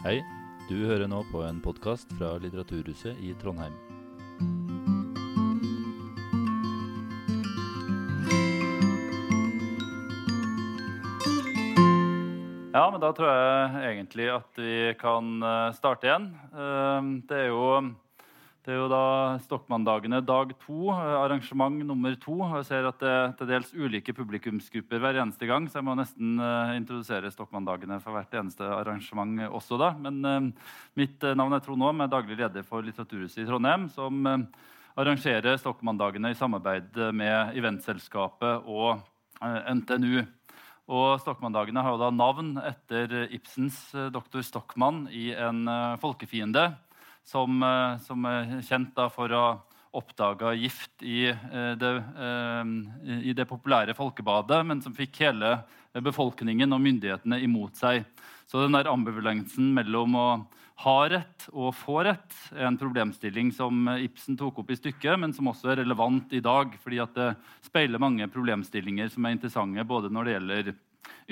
Hei, du hører nå på en podkast fra Litteraturhuset i Trondheim. Ja, men da tror jeg egentlig at vi kan eh, starte igjen. Eh, det er jo, det er jo da Stokmanndagene dag to, eh, arrangement nummer to. Og Jeg ser at det er til dels ulike publikumsgrupper hver eneste gang, så jeg må nesten uh, introdusere Stokmanndagene for hvert eneste arrangement også. da. Men uh, mitt eh, navn er Trond Aam, jeg er daglig leder for Litteraturhuset i Trondheim, som uh, arrangerer Stokmanndagene i samarbeid med Eventselskapet og eh, NTNU. Og Stokmanndagene har jo da navn etter Ibsens doktor Stockmann i En folkefiende, som, eh, som er kjent da for å ha oppdaga gift i, eh, det, i det populære folkebadet, men som fikk hele befolkningen og myndighetene imot seg. Så den der ambivalensen mellom å ha rett og få rett er en problemstilling som Ibsen tok opp i stykket, men som også er relevant i dag, fordi at det speiler mange problemstillinger som er interessante både når det gjelder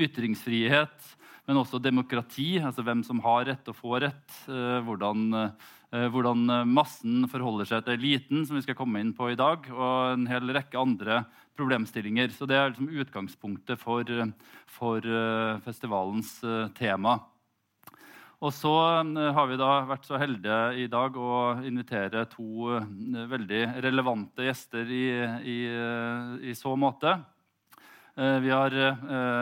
ytringsfrihet, men også demokrati, altså hvem som har rett og får rett, hvordan, Eh, hvordan eh, massen forholder seg til eliten, som vi skal komme inn på i dag, og en hel rekke andre problemstillinger. Så det er liksom utgangspunktet for, eh, for festivalens tema. Og så har vi da vært så heldige i dag å invitere to veldig relevante gjester i, i, i så måte. Eh, Vi har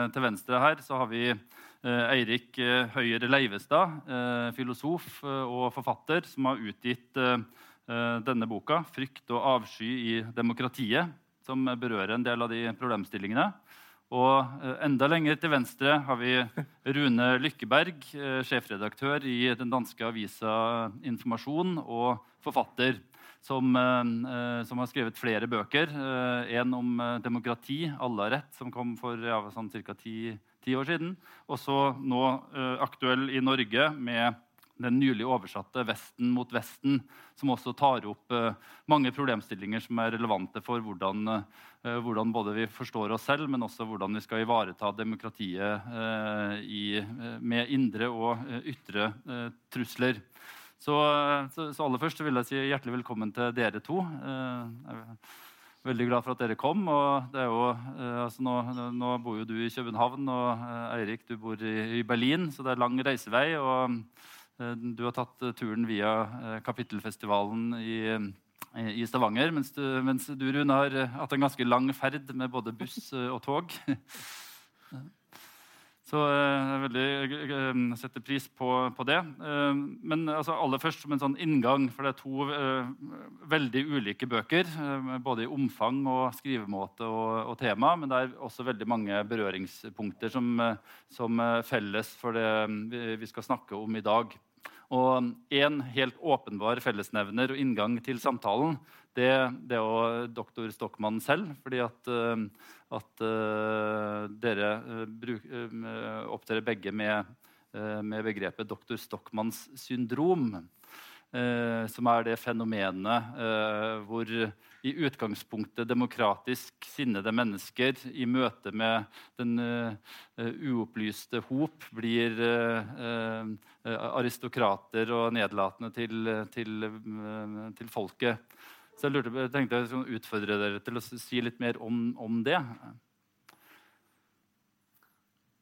Til venstre her så har vi Eh, Eirik eh, Høyre Leivestad, eh, filosof eh, og forfatter, som har utgitt eh, denne boka, 'Frykt og avsky i demokratiet', som berører en del av de problemstillingene. Og enda lenger til venstre har vi Rune Lykkeberg, sjefredaktør i den danske avisa Informasjon og forfatter, som, som har skrevet flere bøker. En om demokrati, 'Alle har rett', som kom for ja, sånn ca. Ti, år siden. Og så nå eh, aktuell i Norge med den nylig oversatte 'Vesten mot Vesten', som også tar opp eh, mange problemstillinger som er relevante for hvordan, eh, hvordan både vi forstår oss selv, men også hvordan vi skal ivareta demokratiet i, med indre og ytre trusler. Så, så, så aller først vil jeg si hjertelig velkommen til dere to. Eh, veldig glad for at dere kom. og det er jo, eh, altså nå, nå bor jo du i København, og eh, Eirik du bor i, i Berlin, så det er lang reisevei. og eh, Du har tatt eh, turen via eh, Kapittelfestivalen i, i Stavanger, mens du, mens du Rune, har eh, hatt en ganske lang ferd med både buss og tog. Så eh, jeg veldig, eh, eh, setter pris på, på det. Men altså, aller først som en sånn inngang, for det er to eh, veldig ulike bøker. Både i omfang og skrivemåte og, og tema, men det er også veldig mange berøringspunkter som, som felles for det vi, skal snakke om i dag. Og en helt åpenbar fellesnevner og inngang til samtalen, det, det er jo doktor Stockmann selv. fordi at, eh, at eh, dere eh, bruk, eh, opptrer begge med, med begrepet doktor Stockmanns syndrom. eh, som er det fenomenet eh, hvor i utgangspunktet demokratisk sinnede mennesker i møte med den uopplyste hop blir aristokrater og nedlatende til, til, til folket. Så jeg lurte, jeg tenkte jeg skulle utfordre dere til å si litt mer om, om det.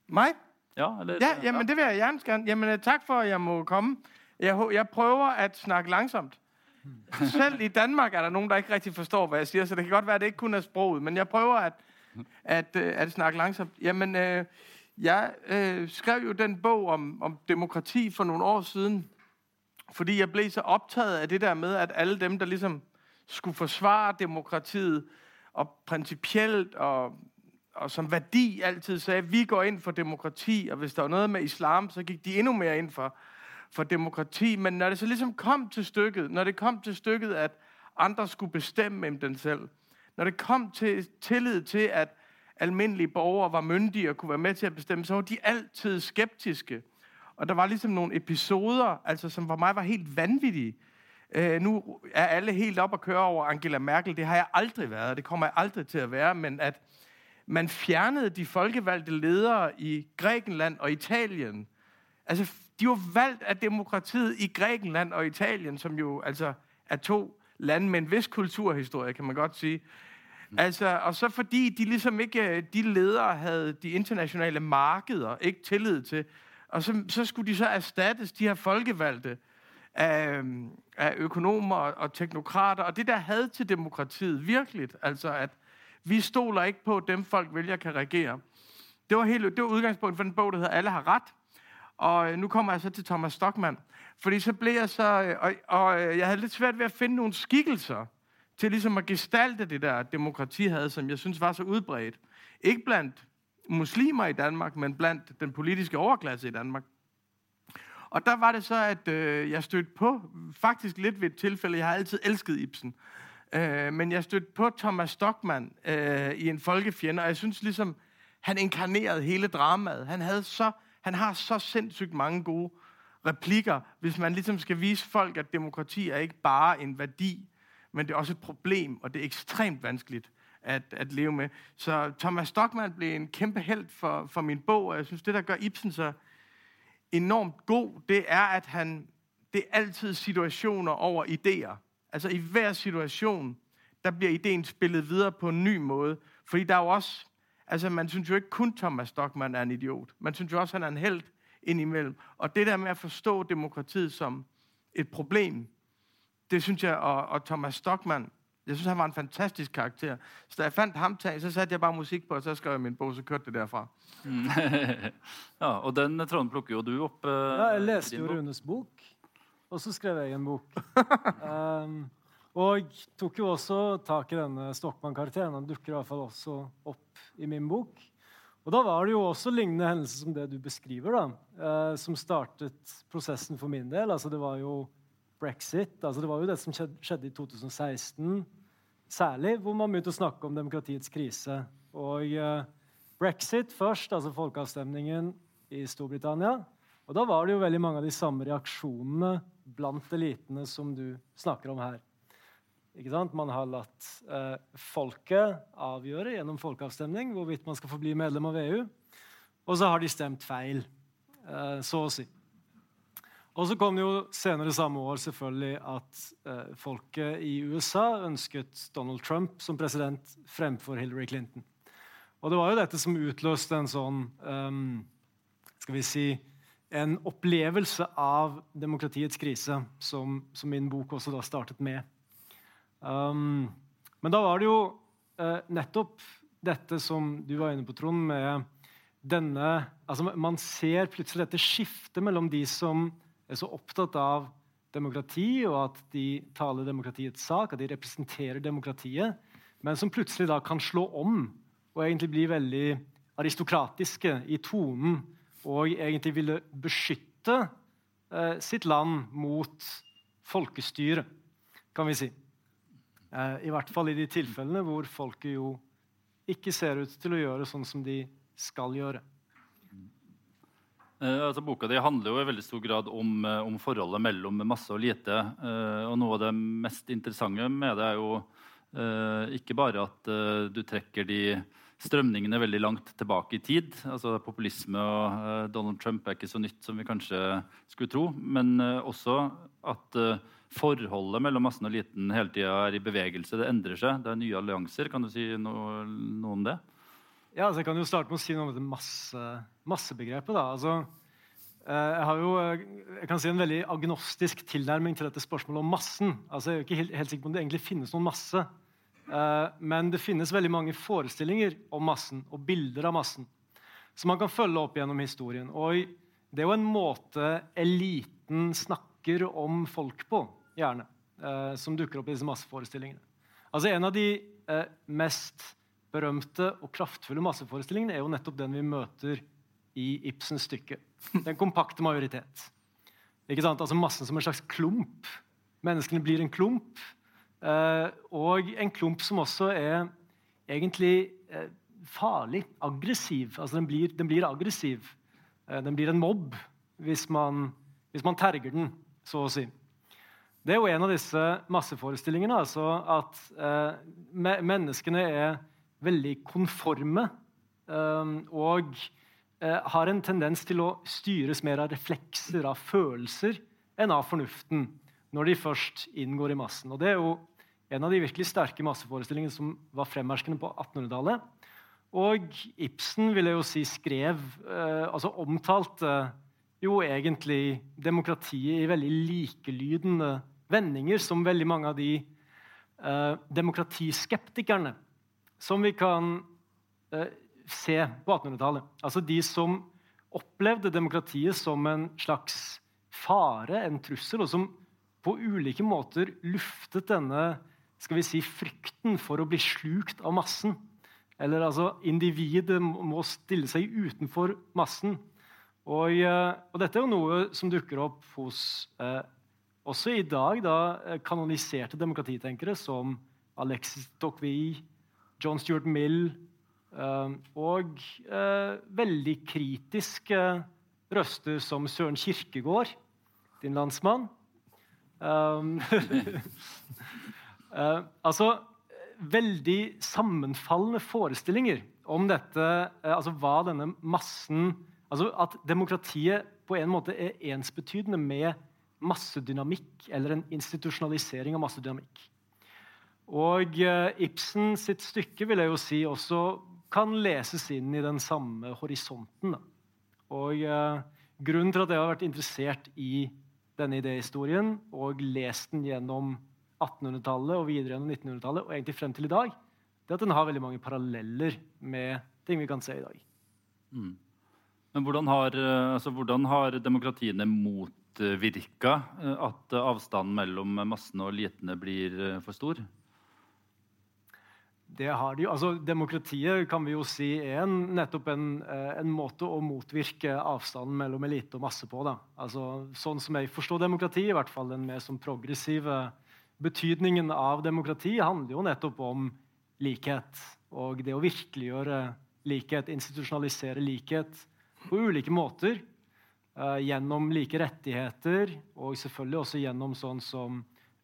Mig? Ja, eller, Ja, jamen det vil jeg gerne. gerne. Jamen øh, tak for, at jeg må komme. Jeg, jeg prøver at snakke langsomt. Selv i Danmark er der nogen, der ikke rigtig forstår, hvad jeg siger, så det kan godt være, at det ikke kun er sproget, men jeg prøver at, at, øh, at snakke langsomt. Jamen, øh, jeg øh, skrev jo den bog om, om demokrati for nogle år siden, fordi jeg blev så optaget af det der med, at alle dem, der ligesom skulle forsvare demokratiet, og principielt og, og som værdi altid sagde, at vi går ind for demokrati, og hvis der var noget med islam, så gik de endnu mere ind for, for demokrati. Men når det så ligesom kom til stykket, når det kom til stykket, at andre skulle bestemme om den selv, når det kom til tillid til, at almindelige borgere var myndige og kunne være med til at bestemme, så var de altid skeptiske. Og der var ligesom nogle episoder, altså, som for mig var helt vanvittige. Øh, nu er alle helt op at køre over Angela Merkel. Det har jeg aldrig været, og det kommer jeg aldrig til at være. Men at man fjernede de folkevalgte ledere i Grækenland og Italien Altså, de var valgt af demokratiet i Grækenland og Italien, som jo altså er to lande med en vis kulturhistorie, kan man godt sige. Altså, og så fordi de ligesom ikke, de ledere havde de internationale markeder ikke tillid til, og så, så skulle de så erstattes, de her folkevalgte, af, af økonomer og teknokrater, og det der had til demokratiet, virkelig, altså at vi stoler ikke på, at dem folk vælger kan regere. Det var, helt, det var udgangspunktet for den bog, der hedder Alle har ret. Og øh, nu kommer jeg så til Thomas Stockmann. Fordi så blev jeg så... Øh, og, og øh, jeg havde lidt svært ved at finde nogle skikkelser til ligesom at gestalte det der demokrati havde, som jeg synes var så udbredt. Ikke blandt muslimer i Danmark, men blandt den politiske overklasse i Danmark. Og der var det så, at øh, jeg stødte på, faktisk lidt ved et tilfælde, jeg har altid elsket Ibsen, øh, men jeg stødte på Thomas Stockmann øh, i en folkefjende, og jeg synes ligesom, han inkarnerede hele dramaet. Han, havde så, han har så sindssygt mange gode replikker, hvis man ligesom skal vise folk, at demokrati er ikke bare en værdi, men det er også et problem, og det er ekstremt vanskeligt at, at leve med. Så Thomas Stockmann blev en kæmpe held for, for min bog, og jeg synes, det, der gør Ibsen så enormt god, det er, at han, det er altid situationer over idéer. Altså i hver situation, der bliver ideen spillet videre på en ny måde. Fordi der er jo også, altså man synes jo ikke kun Thomas Stockmann er en idiot. Man synes jo også, han er en held indimellem. Og det der med at forstå demokratiet som et problem, det synes jeg, og, og Thomas Stockmann, jeg synes, han var en fantastisk karakter. Så da jeg fandt ham, så satte jeg bare musik på, og så skrev jeg min bog, så kørte det derfra. Mm. ja, og den Trond plukker jo du op. Uh, ja, jeg læste jo Runes bok, og så skrev jeg en bok. um, og tok jo også tak i denne Stockmann-karakteren. Han dukker i hvert fall også opp i min bok. Og da var det jo også lignende hendelser som det du beskriver, da, uh, som startet prosessen for min del. Altså, det var jo brexit. Altså, det var jo det som skjedde i 2016, særlig, hvor man begynte å snakke om demokratiets krise. Og uh, brexit først, altså folkeavstemningen i Storbritannia. Og da var det jo veldig mange av de samme reaksjonene blant elitene som du snakker om her. Ikke sant? Man har latt uh, folket avgjøre gjennom folkeavstemning hvorvidt man skal få bli medlem av EU. Og så har de stemt feil, uh, så å si. Og så kom det jo senere samme år selvfølgelig at eh, folket i USA ønsket Donald Trump som president fremfor Hillary Clinton. Og det var jo dette som utløste en sånn um, skal vi si, en opplevelse av demokratiets krise, som, som min bok også da startet med. Um, men da var det jo uh, nettopp dette som du var inne på, Trond, med denne altså Man ser plutselig dette skiftet mellom de som er så opptatt av demokrati, og at de taler demokratiets sak, at de representerer demokratiet, men som plutselig da kan slå om og egentlig bli veldig aristokratiske i tonen og egentlig ville beskytte eh, sitt land mot folkestyre, kan vi si. Eh, I hvert fall i de tilfellene hvor folket jo ikke ser ut til å gjøre sånn som de skal gjøre. Eh, altså Boka di handler jo i veldig stor grad om, eh, om forholdet mellom masse og lite. Uh, og Noe av det mest interessante med det er jo eh, ikke bare at du trekker de strømningene veldig langt tilbake i tid. altså Populisme og Donald Trump er ikke så nytt som vi kanskje skulle tro. Men også at forholdet mellom massen og liten hele tida er i bevegelse. Det endrer seg. Det er nye allianser. Kan du si noe, noe om det? Ja, altså Jeg kan jo starte med å si noe om dette masse, massebegrepet. da. Altså, eh, jeg har jo eh, jeg kan si en veldig agnostisk tilnærming til dette spørsmålet om massen. Altså, jeg er ikke helt, helt sikker på om det egentlig finnes noen masse. Eh, men det finnes veldig mange forestillinger om massen og bilder av massen som man kan følge opp gjennom historien. Og det er jo en måte eliten snakker om folk på, gjerne, eh, som dukker opp i disse masseforestillingene. Altså En av de eh, mest berømte og kraftfulle masseforestillingen er jo nettopp den vi møter i Ibsens stykke. Den kompakte majoritet. Ikke sant? Altså Massen som en slags klump. Menneskene blir en klump. Eh, og en klump som også er egentlig eh, farlig, aggressiv. Altså Den blir, den blir aggressiv. Eh, den blir en mobb hvis man, hvis man terger den, så å si. Det er jo en av disse masseforestillingene. altså At eh, me menneskene er veldig konforme. Ehm, og eh, har en tendens til å styres mer av reflekser, av følelser, enn av fornuften når de først inngår i massen. Og Det er jo en av de virkelig sterke masseforestillingene som var fremherskende på 1800-tallet. Og Ibsen vil jeg jo si skrev, eh, altså omtalte jo egentlig demokratiet i veldig likelydende vendinger som veldig mange av de eh, demokratiskeptikerne som vi kan eh, se på 1800-tallet. Altså de som opplevde demokratiet som en slags fare, en trussel, og som på ulike måter luftet denne skal vi si, frykten for å bli slukt av massen. Eller altså, individet må stille seg utenfor massen. Og, eh, og dette er jo noe som dukker opp hos eh, også i dag da, eh, kanoniserte demokratitenkere som Alexis Tocqueville, John Stuart Mill eh, og eh, veldig kritiske eh, røster som Søren Kirkegård, din landsmann. Um, uh, altså veldig sammenfallende forestillinger om dette, uh, altså hva denne massen Altså at demokratiet på en måte er ensbetydende med massedynamikk, eller en institusjonalisering av massedynamikk. Og eh, Ibsen sitt stykke vil jeg jo si også kan leses inn i den samme horisonten. Og eh, Grunnen til at jeg har vært interessert i denne idéhistorien og lest den gjennom 1800-tallet og videre gjennom 1900-tallet og egentlig frem til i dag, det er at den har veldig mange paralleller med ting vi kan se i dag. Mm. Men hvordan har, eh, altså, hvordan har demokratiene motvirka at avstanden mellom massene og elitene blir for stor? Det har de jo. Altså, demokratiet kan vi jo si er en, nettopp en, eh, en, måte å motvirke avstanden mellom elite og masse på. Da. Altså, sånn som jeg forstår demokrati, i hvert fall den mer som progressive betydningen av demokrati, handler jo nettopp om likhet. Og det å virkeliggjøre likhet, institusjonalisere likhet på ulike måter. Uh, gjennom like rettigheter, og selvfølgelig også gjennom sånn som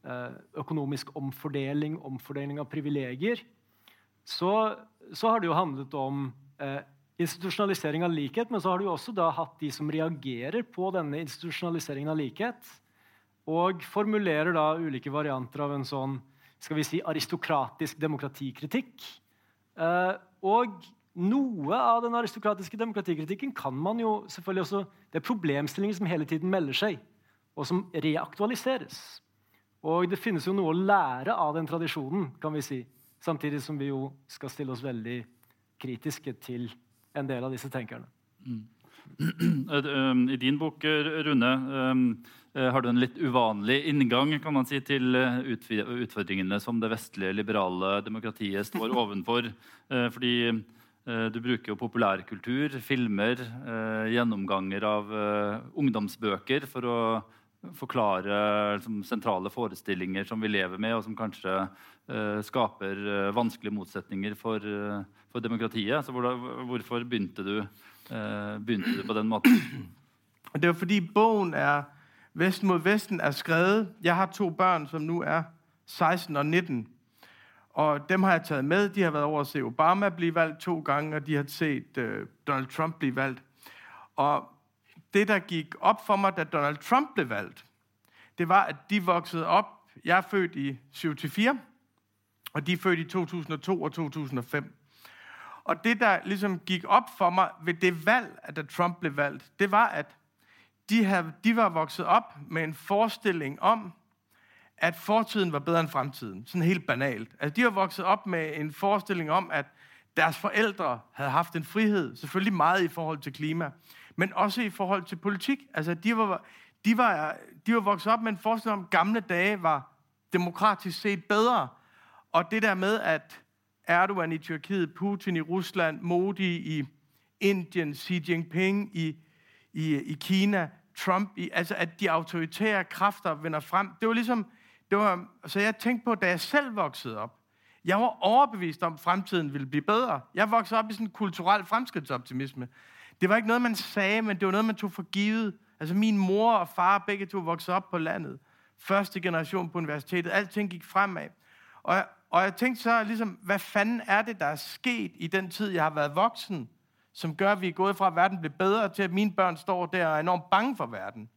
uh, økonomisk omfordeling, omfordeling av privilegier så, så, har det jo handlet om eh, institusjonalisering av likhet, men så har du også da hatt de som reagerer på denne institusjonaliseringen av likhet, og formulerer da ulike varianter av en sånn skal vi si, aristokratisk demokratikritikk. Eh, og noe av den aristokratiske demokratikritikken kan man jo selvfølgelig også Det er problemstillinger som hele tiden melder seg, og som reaktualiseres. Og det finnes jo noe å lære av den tradisjonen, kan vi si. Samtidig som vi jo skal stille oss veldig kritiske til en del av disse tenkerne. Mm. Øhm, I din bok, Rune, øhm, eh, har du en litt uvanlig inngang kan man si, til eh, utfordringene som det vestlige liberale demokratiet står ovenfor. Eh, fordi eh, du bruker jo populærkultur, filmer, gjennomganger av ungdomsbøker for å forklare liksom, sentrale forestillinger som vi lever med, og som kanskje uh, skaper uh, vanskelige motsetninger for, uh, for demokratiet. Så hvor, hvorfor begynte du, begynte du, på den måten? Det er fordi bogen er Vest mot Vesten er skrevet Jeg har to barn som nu er 16 og 19. Og dem har jeg taget med. De har været over at se Obama bli valgt to gange, og de har sett Donald Trump bli valgt. Og det, der gik op for mig, da Donald Trump blev valgt, det var, at de voksede op. Jeg er født i 74, og de er født i 2002 og 2005. Og det, der ligesom gik op for mig ved det valg, at da Trump blev valgt, det var, at de, havde, de var vokset op med en forestilling om, at fortiden var bedre end fremtiden. Sådan helt banalt. Altså, de var vokset op med en forestilling om, at deres forældre havde haft en frihed, selvfølgelig meget i forhold til klima, men også i forhold til politik. Altså, de var, de var, de var vokset op med en forestilling om, at gamle dage var demokratisk set bedre. Og det der med, at Erdogan i Tyrkiet, Putin i Rusland, Modi i Indien, Xi Jinping i, i, i Kina, Trump i, altså at de autoritære kræfter vender frem. Det var ligesom, det var, så jeg tænkte på, da jeg selv voksede op, jeg var overbevist om, at fremtiden ville blive bedre. Jeg voksede op i sådan en kulturel fremskridtsoptimisme. Det var ikke noget, man sagde, men det var noget, man tog for givet. Altså min mor og far, begge to voksede op på landet. Første generation på universitetet. Alting gik fremad. Og jeg, og jeg tænkte så ligesom, hvad fanden er det, der er sket i den tid, jeg har været voksen? som gør, at vi er gået fra, at verden bliver bedre, til at mine børn står der og er enormt bange for verden.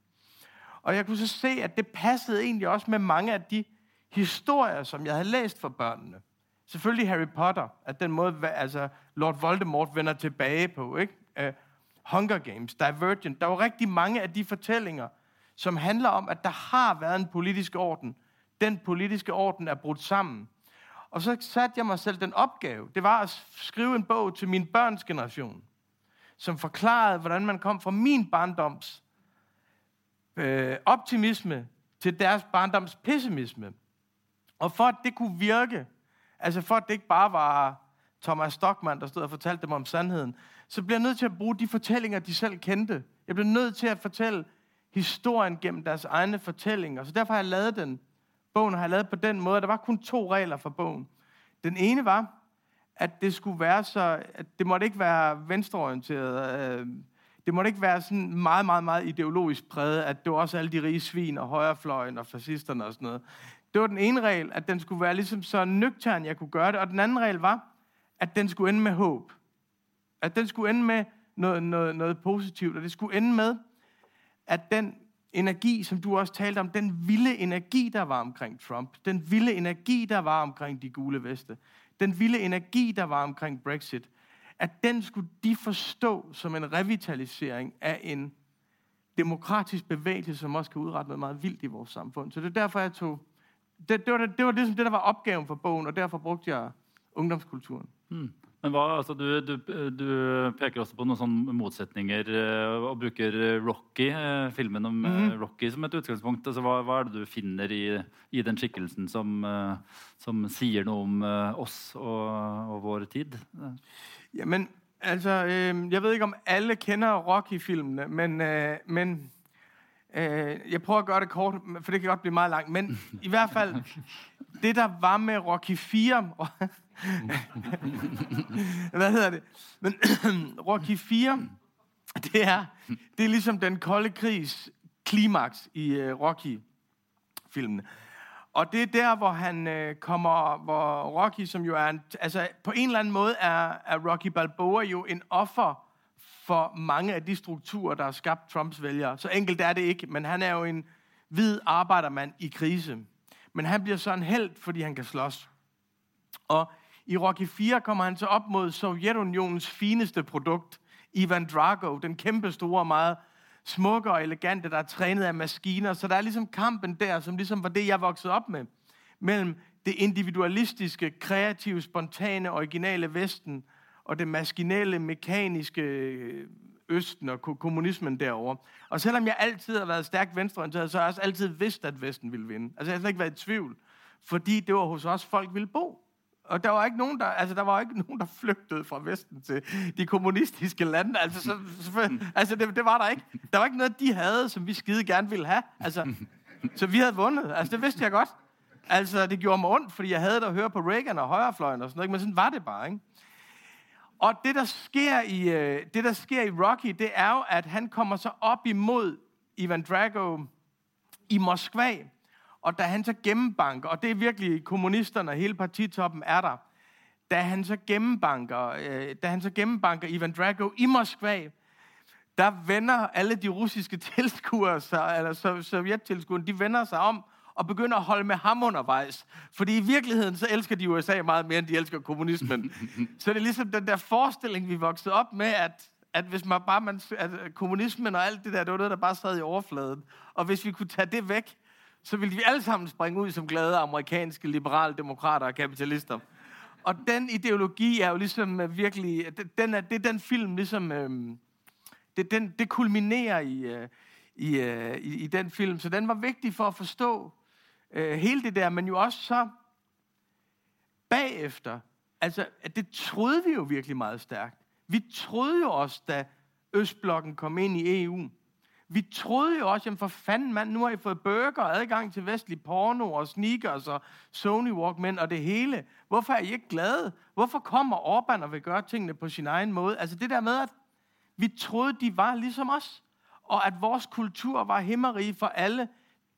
Og jeg kunne så se, at det passede egentlig også med mange af de historier, som jeg havde læst for børnene. Selvfølgelig Harry Potter, at den måde, altså Lord Voldemort vender tilbage på, ikke? Øh, Hunger Games, Divergent. Der var rigtig mange af de fortællinger, som handler om, at der har været en politisk orden. Den politiske orden er brudt sammen. Og så satte jeg mig selv den opgave. Det var at skrive en bog til min børns generation, som forklarede, hvordan man kom fra min barndoms øh, optimisme til deres barndoms pessimisme. Og for at det kunne virke, altså for at det ikke bare var Thomas Stockmann, der stod og fortalte dem om sandheden, så bliver jeg nødt til at bruge de fortællinger, de selv kendte. Jeg bliver nødt til at fortælle historien gennem deres egne fortællinger. Så derfor har jeg lavet den. Bogen har jeg lavet på den måde. Der var kun to regler for bogen. Den ene var, at det skulle være så, at det måtte ikke være venstreorienteret. Øh, det måtte ikke være sådan meget, meget, meget ideologisk præget, at det var også alle de rige svin og højrefløjen og fascisterne og sådan noget. Det var den ene regel, at den skulle være ligesom så nøgtern, jeg kunne gøre det. Og den anden regel var, at den skulle ende med håb. At den skulle ende med noget, noget, noget positivt. Og det skulle ende med, at den energi, som du også talte om, den vilde energi, der var omkring Trump, den vilde energi, der var omkring de gule veste, den vilde energi, der var omkring Brexit, at den skulle de forstå som en revitalisering af en demokratisk bevægelse, som også kan udrette noget meget vildt i vores samfund. Så det er derfor, jeg tog... Det, det, var, det, det var ligesom det, der var opgaven for bogen, og derfor brugte jeg ungdomskulturen. Hmm. Men hva, altså, du, du, du, peker også på noen sånne motsetninger eh, og bruker Rocky, eh, filmen om mm. Rocky som et utgangspunkt. Altså, hva, hva, er det du finner i, i den skikkelsen som, som, sier noe om oss og, og vår tid? Jamen, altså, øh, jeg ved ikke om alle kender Rocky-filmene, men, øh, men øh, jeg prøver at gøre det kort, for det kan godt blive meget langt. Men i hvert fald, det der var med Rocky 4... Hvad hedder det? Men Rocky 4, det er, det er ligesom den kolde krigs klimaks i øh, uh, Rocky-filmen. Og det er der, hvor han øh, kommer, hvor Rocky, som jo er en, altså på en eller anden måde er, er Rocky Balboa jo en offer for mange af de strukturer, der har skabt Trumps vælgere. Så enkelt er det ikke, men han er jo en hvid arbejdermand i krise. Men han bliver så en held, fordi han kan slås. Og i Rocky 4 kommer han så op mod Sovjetunionens fineste produkt, Ivan Drago, den kæmpe store, meget smukke og elegante, der er trænet af maskiner. Så der er ligesom kampen der, som ligesom var det, jeg voksede op med, mellem det individualistiske, kreative, spontane, originale Vesten, og det maskinelle, mekaniske øh, Østen og kommunismen derovre. Og selvom jeg altid har været stærkt venstreorienteret, så har jeg også altid vidst, at Vesten ville vinde. Altså jeg har slet ikke været i tvivl, fordi det var hos os, folk ville bo. Og der var ikke nogen, der, altså, der var ikke nogen, der flygtede fra Vesten til de kommunistiske lande. Altså, så, så, altså det, det, var der ikke. Der var ikke noget, de havde, som vi skide gerne ville have. Altså, så vi havde vundet. Altså, det vidste jeg godt. Altså, det gjorde mig ondt, fordi jeg havde det at høre på Reagan og højrefløjen og sådan noget. Men sådan var det bare, ikke? Og det, der sker i, øh, det, der sker i Rocky, det er jo, at han kommer så op imod Ivan Drago i Moskva. Og da han så gennembanker, og det er virkelig kommunisterne og hele partitoppen er der, da han så gennembanker, øh, da han så gennembanker Ivan Drago i Moskva, der vender alle de russiske tilskuere sig, eller sovjettilskuere, de vender sig om og begynder at holde med ham undervejs. Fordi i virkeligheden, så elsker de USA meget mere, end de elsker kommunismen. så det er ligesom den der forestilling, vi voksede op med, at, at hvis man bare, man, at kommunismen og alt det der, det var noget, der bare sad i overfladen. Og hvis vi kunne tage det væk, så ville vi alle sammen springe ud som glade amerikanske liberale demokrater og kapitalister. Og den ideologi er jo ligesom øh, virkelig, den er, det er den film ligesom, øhm, det, den, det kulminerer i, øh, i, øh, i, i den film. Så den var vigtig for at forstå øh, hele det der, men jo også så bagefter, altså det troede vi jo virkelig meget stærkt. Vi troede jo også, da Østblokken kom ind i EU, vi troede jo også, jamen for fanden mand, nu har I fået burger og adgang til vestlig porno og sneakers og Sony Walkman og det hele. Hvorfor er I ikke glade? Hvorfor kommer Orbán og vil gøre tingene på sin egen måde? Altså det der med, at vi troede, de var ligesom os. Og at vores kultur var himmerige for alle.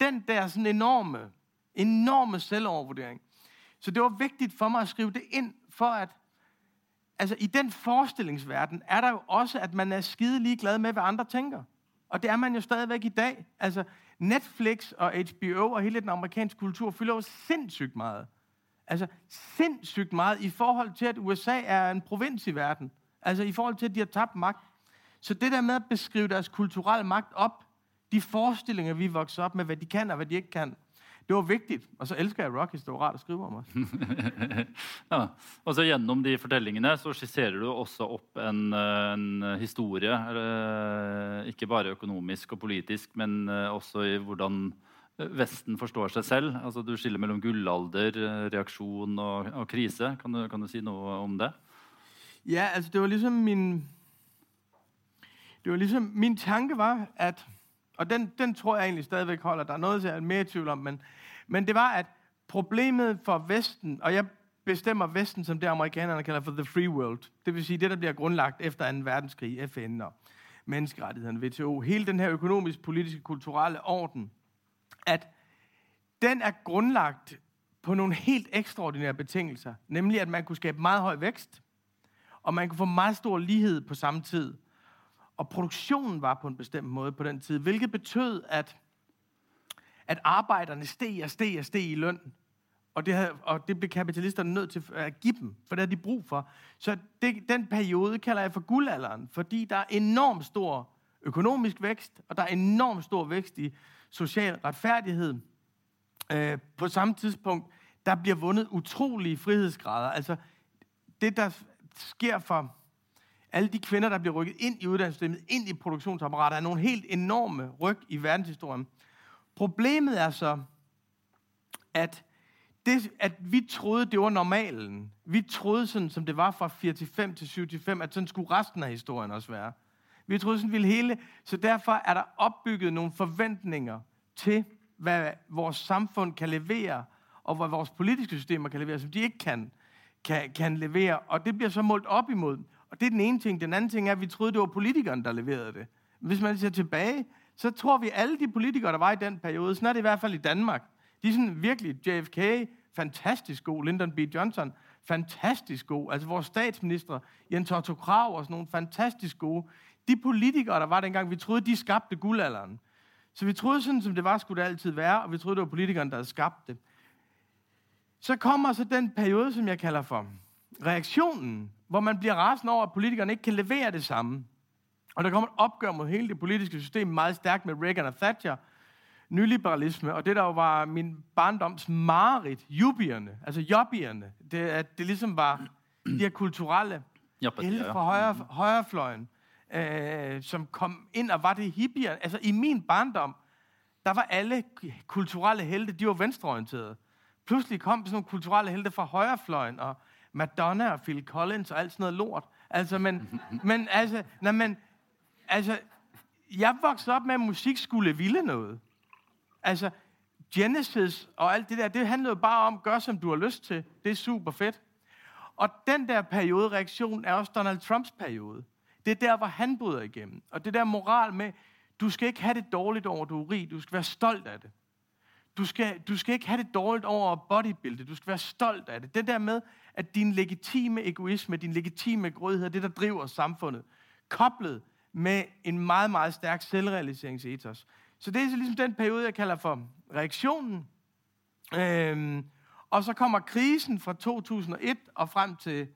Den der sådan enorme, enorme selvovervurdering. Så det var vigtigt for mig at skrive det ind, for at altså i den forestillingsverden er der jo også, at man er skide ligeglad med, hvad andre tænker. Og det er man jo stadigvæk i dag. Altså Netflix og HBO og hele den amerikanske kultur fylder jo sindssygt meget. Altså sindssygt meget i forhold til, at USA er en provins i verden. Altså i forhold til, at de har tabt magt. Så det der med at beskrive deres kulturelle magt op, de forestillinger, vi vokser op med, hvad de kan og hvad de ikke kan, det var vigtigt. Og så elsker jeg Rockies, det var rart at skrive om os. ja. Og så gjennom de fortellingene så skisserer du også opp en, en historie. Eller, ikke bare økonomisk og politisk, men også i hvordan Vesten forstår seg selv. Altså, du skiller mellom gullalder, reaksjon og, og krise. Kan du, kan du si noe om det? Ja, altså det var ligesom min... Det var ligesom, min tanke var, at og den, den tror jeg egentlig stadigvæk holder. Der er noget, jeg er mere i tvivl om. Men, men det var, at problemet for Vesten, og jeg bestemmer Vesten som det, amerikanerne kalder for the free world. Det vil sige det, der bliver grundlagt efter 2. verdenskrig, FN og menneskerettighederne, WTO. Hele den her økonomisk, politiske, kulturelle orden, at den er grundlagt på nogle helt ekstraordinære betingelser. Nemlig, at man kunne skabe meget høj vækst, og man kunne få meget stor lighed på samme tid. Og produktionen var på en bestemt måde på den tid, hvilket betød, at, at arbejderne steg og steg og steg i løn. Og det, havde, og det blev kapitalisterne nødt til at give dem, for det havde de brug for. Så det, den periode kalder jeg for guldalderen, fordi der er enormt stor økonomisk vækst, og der er enormt stor vækst i social retfærdighed. Øh, på samme tidspunkt, der bliver vundet utrolige frihedsgrader. Altså, det der sker for alle de kvinder, der bliver rykket ind i uddannelsessystemet, ind i produktionsapparatet, er nogle helt enorme ryg i verdenshistorien. Problemet er så, at, det, at vi troede, det var normalen. Vi troede sådan, som det var fra 4 til 5 til 7 til 5, at sådan skulle resten af historien også være. Vi troede sådan ville hele, så derfor er der opbygget nogle forventninger til, hvad vores samfund kan levere, og hvad vores politiske systemer kan levere, som de ikke kan, kan, kan levere. Og det bliver så målt op imod. Og det er den ene ting. Den anden ting er, at vi troede, det var politikerne, der leverede det. Hvis man ser tilbage, så tror vi, alle de politikere, der var i den periode, sådan er det i hvert fald i Danmark. De er sådan virkelig JFK, fantastisk god. Lyndon B. Johnson, fantastisk god. Altså vores statsminister, Jens Otto Krav og sådan nogle fantastisk gode. De politikere, der var dengang, vi troede, de skabte guldalderen. Så vi troede sådan, som det var, skulle det altid være, og vi troede, det var politikerne, der havde skabt det. Så kommer så den periode, som jeg kalder for reaktionen, hvor man bliver rasende over, at politikerne ikke kan levere det samme. Og der kommer et opgør mod hele det politiske system meget stærkt med Reagan og Thatcher, nyliberalisme, og det der jo var min barndoms mareridt, jubierne, altså jobbierne, det, at det ligesom var de her kulturelle helte fra højre, højrefløjen, øh, som kom ind og var det hippier. Altså i min barndom, der var alle kulturelle helte, de var venstreorienterede. Pludselig kom sådan nogle kulturelle helte fra højrefløjen, og Madonna og Phil Collins og alt sådan noget lort. Altså, men, men altså, nej, men, altså, jeg voksede op med, at musik skulle ville noget. Altså, Genesis og alt det der, det handlede bare om, gør som du har lyst til. Det er super fedt. Og den der periode, reaktion, er også Donald Trumps periode. Det er der, hvor han bryder igennem. Og det der moral med, du skal ikke have det dårligt over, du er rig. Du skal være stolt af det. Du skal, du skal ikke have det dårligt over bodybuilde. Du skal være stolt af det. Det der med, at din legitime egoisme, din legitime grådighed, er det, der driver samfundet. Koblet med en meget, meget stærk selvrealiseringsetos. Så det er så ligesom den periode, jeg kalder for reaktionen. Øhm, og så kommer krisen fra 2001 og frem til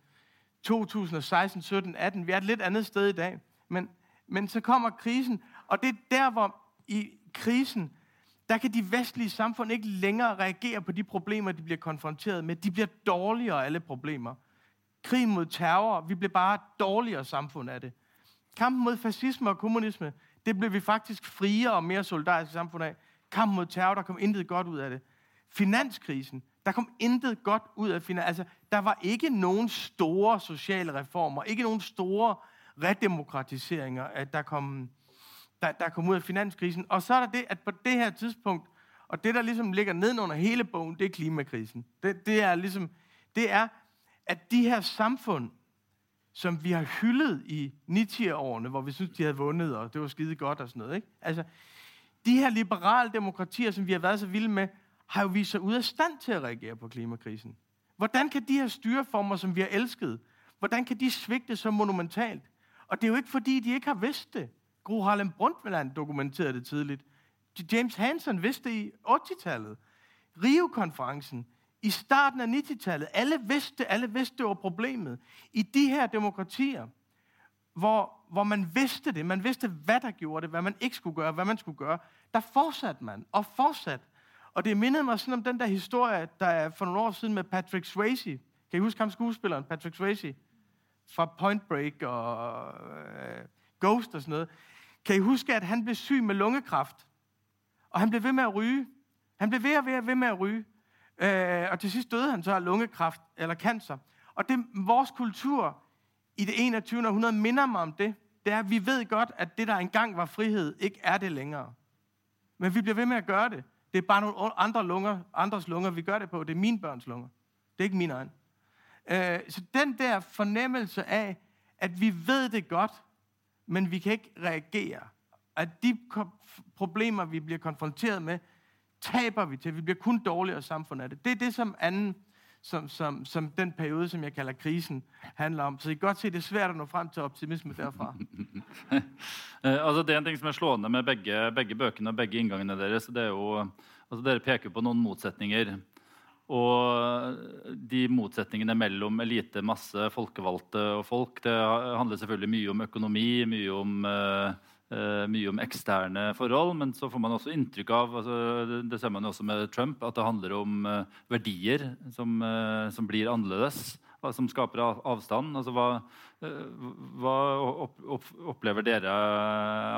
2016, 17, 18. Vi er et lidt andet sted i dag. Men, men så kommer krisen, og det er der, hvor i krisen, der kan de vestlige samfund ikke længere reagere på de problemer, de bliver konfronteret med. De bliver dårligere alle problemer. Krig mod terror, vi bliver bare dårligere samfund af det. Kampen mod fascisme og kommunisme, det blev vi faktisk friere og mere solidariske samfund af. Kampen mod terror, der kom intet godt ud af det. Finanskrisen, der kom intet godt ud af finans. Altså, der var ikke nogen store sociale reformer, ikke nogen store redemokratiseringer, at der kom der, der kom ud af finanskrisen. Og så er der det, at på det her tidspunkt, og det, der ligesom ligger nedenunder hele bogen, det er klimakrisen. Det, det er ligesom, det er, at de her samfund, som vi har hyldet i 90'erne, hvor vi synes, de havde vundet, og det var skide godt og sådan noget. Ikke? Altså, de her liberale demokratier, som vi har været så vilde med, har jo vist sig ude af stand til at reagere på klimakrisen. Hvordan kan de her styreformer, som vi har elsket, Hvordan kan de svigte så monumentalt? Og det er jo ikke, fordi de ikke har vidst det. Gro Harlem Brundtland dokumenterede det tidligt. James Hansen vidste det i 80-tallet. Rio-konferencen i starten af 90-tallet. Alle vidste, alle vidste, det var problemet. I de her demokratier, hvor, hvor man vidste det, man vidste, hvad der gjorde det, hvad man ikke skulle gøre, hvad man skulle gøre, der fortsatte man og fortsat. Og det mindede mig sådan om den der historie, der er for nogle år siden med Patrick Swayze. Kan I huske ham skuespilleren, Patrick Swayze? Fra Point Break og øh, Ghost og sådan noget. Kan I huske, at han blev syg med lungekræft? Og han blev ved med at ryge. Han blev ved og ved, og ved med at ryge. Øh, og til sidst døde han så af lungekræft eller cancer. Og det vores kultur i det 21. århundrede minder mig om det. Det er, at vi ved godt, at det, der engang var frihed, ikke er det længere. Men vi bliver ved med at gøre det. Det er bare nogle andre lunger, andres lunger, vi gør det på. Det er mine børns lunger. Det er ikke mine egne. Øh, så den der fornemmelse af, at vi ved det godt, men vi kan ikke reagere. At de problemer, vi bliver konfronteret med, taber vi til. Vi bliver kun dårligere samfund af det. Det er det, som anden, som, som, som den periode, som jeg kalder krisen, handler om. Så I kan godt se, det er svært at nå frem til optimisme derfra. eh, altså, det er en ting som er slående med begge, begge bøkene og begge inngangene deres. Det er jo, altså, dere peker på noen motsetninger. Og de motsetningene mellom elite, masse, folkevalgte og folk, det handler selvfølgelig mye om økonomi, mye om, uh, mye om eksterne forhold. Men så får man også inntrykk av altså, det ser man også med Trump, at det handler om uh, verdier som, uh, som, blir annerledes. Som skaper avstand. Altså, hva, hva opp, opp, opplever dere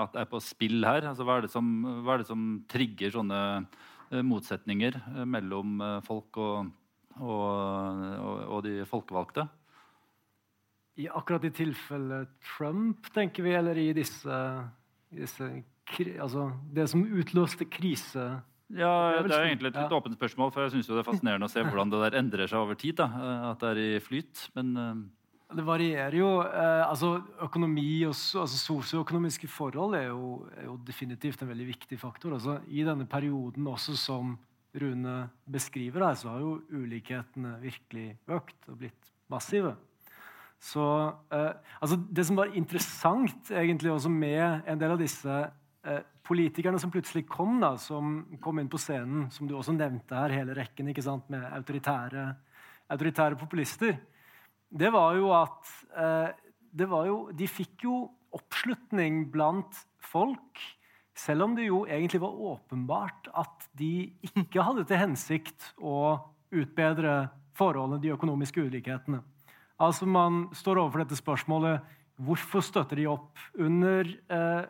at er på spill her? Altså, hva, er som, hva er det som trigger sånne motsetninger eh, mellom eh, folk og, og, og, de folkevalgte? I akkurat i tilfellet Trump, tenker vi, eller i disse, disse altså Det som utløste krise ja, Det er egentlig et litt ja. åpent spørsmål, for jeg syns det er fascinerende å se hvordan det der endrer seg over tid. Da, at det er i flyt. Men det varierer jo. Eh, altså Økonomi og altså sosioøkonomiske forhold er jo, er jo, definitivt en veldig viktig faktor. Altså, I denne perioden også som Rune beskriver, her, så har jo ulikhetene virkelig økt og blitt massive. Så eh, altså Det som var interessant egentlig også med en del av disse eh, politikerne som plutselig kom, da, som kom inn på scenen, som du også nevnte her, hele rekken ikke sant, med autoritære, autoritære populister, det var jo at eh, det var jo, De fikk jo oppslutning blant folk, selv om det jo egentlig var åpenbart at de ikke hadde til hensikt å utbedre forholdene, de økonomiske ulikhetene. Altså Man står overfor dette spørsmålet hvorfor støtter de opp under, eh,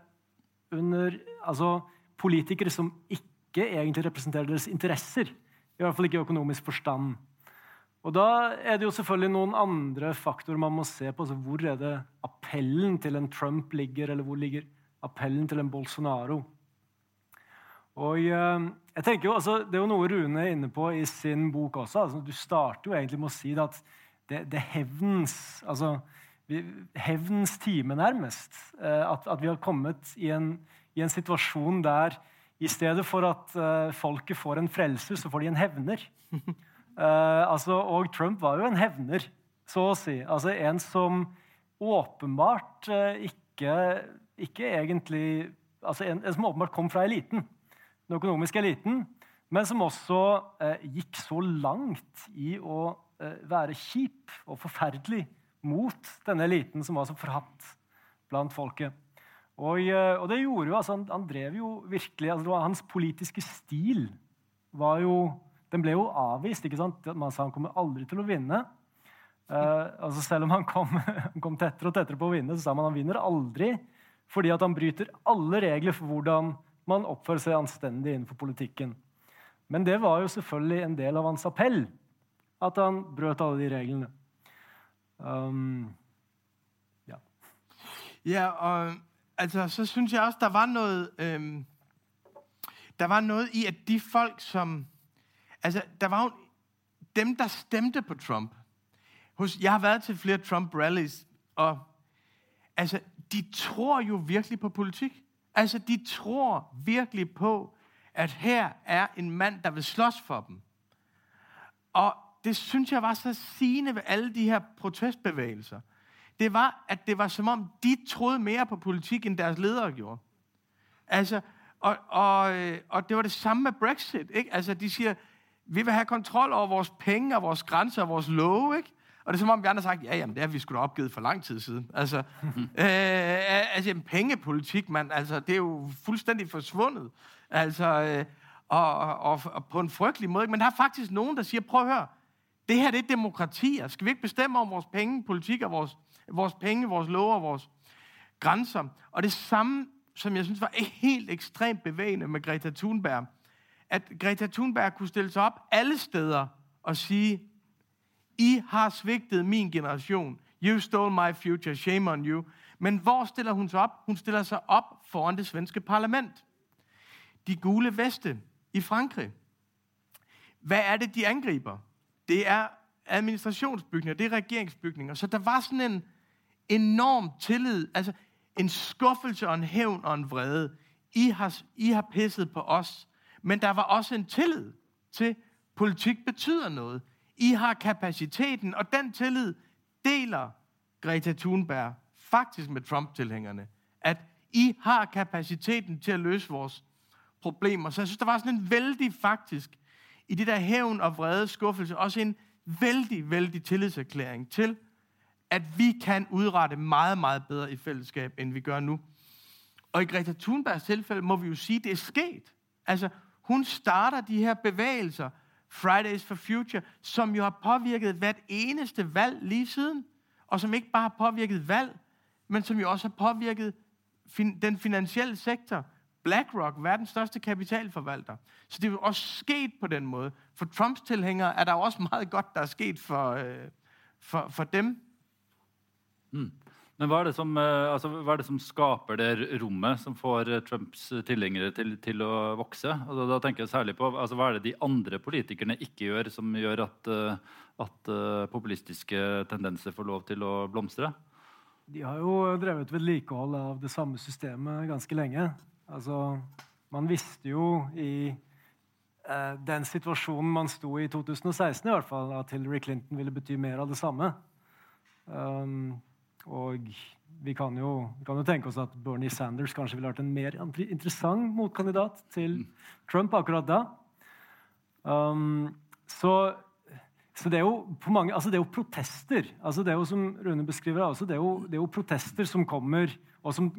under altså, politikere som ikke egentlig representerer deres interesser? I hvert fall ikke i økonomisk forstand. Og Da er det jo selvfølgelig noen andre faktorer man må se på. Altså hvor er det appellen til en Trump ligger, eller hvor ligger appellen til en Bolsonaro? Og eh, jeg tenker jo, altså, Det er jo noe Rune er inne på i sin bok også. Altså, du starter jo egentlig med å si at det, det er hevnens altså, hevnens time, nærmest. Eh, at, at, vi har kommet i en, i en, situasjon der i stedet for at uh, folket får en frelser, så får de en hevner. Uh, altså, og Trump var jo en hevner, så å si. Altså En som åpenbart uh, ikke, ikke, egentlig altså en, en, som åpenbart kom fra eliten, den økonomiske eliten, men som også uh, gikk så langt i å være kjip og forferdelig mot denne eliten som var så forhatt blant folket. Og, og det gjorde jo, altså han, han drev jo virkelig altså Hans politiske stil var jo den ble jo avvist. ikke sant? Man sa han kommer aldri til å vinne. Uh, altså selv om han kom, kom, tettere og tettere på å vinne, så sa man han vinner aldri. Fordi at han bryter alle regler for hvordan man oppfører seg anstendig innenfor politikken. Men det var jo selvfølgelig en del av hans appell. At han brøt alle de reglene. Um, ja. ja, og altså, så syns jeg også der var noe um, øhm, Der var noe i at de folk som Altså, der var jo dem, der stemte på Trump. Hos, jeg har været til flere Trump-rallies, og altså, de tror jo virkelig på politik. Altså, de tror virkelig på, at her er en mand, der vil slås for dem. Og det synes jeg var så sigende ved alle de her protestbevægelser. Det var, at det var som om, de troede mere på politik, end deres ledere gjorde. Altså, og, og, øh, og det var det samme med Brexit. Ikke? Altså, de siger, vi vil have kontrol over vores penge og vores grænser og vores love, ikke? Og det er som om, vi andre har sagt, ja, jamen, det har vi sgu da opgivet for lang tid siden. Altså, øh, altså en pengepolitik, man, altså, det er jo fuldstændig forsvundet. Altså, øh, og, og, og, på en frygtelig måde. Men der er faktisk nogen, der siger, prøv at høre, det her det er demokratier. Skal vi ikke bestemme om vores penge, politik og vores, vores penge, vores love og vores grænser? Og det samme, som jeg synes var helt ekstremt bevægende med Greta Thunberg, at Greta Thunberg kunne stille sig op alle steder og sige, I har svigtet min generation. You stole my future. Shame on you. Men hvor stiller hun sig op? Hun stiller sig op foran det svenske parlament. De gule veste i Frankrig. Hvad er det, de angriber? Det er administrationsbygninger, det er regeringsbygninger. Så der var sådan en enorm tillid, altså en skuffelse og en hævn og en vrede. I har, I har pisset på os. Men der var også en tillid til, politik betyder noget. I har kapaciteten, og den tillid deler Greta Thunberg faktisk med Trump-tilhængerne. At I har kapaciteten til at løse vores problemer. Så jeg synes, der var sådan en vældig faktisk, i det der hævn og vrede skuffelse, også en vældig, vældig tillidserklæring til, at vi kan udrette meget, meget bedre i fællesskab, end vi gør nu. Og i Greta Thunbergs tilfælde må vi jo sige, at det er sket. Altså, hun starter de her bevægelser, Fridays for Future, som jo har påvirket hvert eneste valg lige siden, og som ikke bare har påvirket valg, men som jo også har påvirket fin- den finansielle sektor. BlackRock, verdens største kapitalforvalter. Så det er jo også sket på den måde. For Trumps tilhængere er der jo også meget godt, der er sket for, øh, for, for dem. Mm. Men hva er, det som, eh, altså, hva er det som skaper det rommet som får eh, Trumps tilhengere til, til å vokse? Altså, da tenker jeg særlig på altså, Hva er det de andre politikerne ikke gjør, som gjør at, eh, at populistiske tendenser får lov til å blomstre? De har jo drevet vedlikehold av det samme systemet ganske lenge. Altså, man visste jo i eh, den situasjonen man sto i 2016, i hvert fall, at Hillary Clinton ville bety mer av det samme. Um, og vi kan, jo, vi kan, jo, tenke oss at Bernie Sanders kanskje ville vært en mer interessant motkandidat til Trump akkurat da. Um, så, så, det er jo på mange, altså det er jo protester. Altså det er jo som Rune beskriver, altså det, er jo, det er jo protester som kommer, og som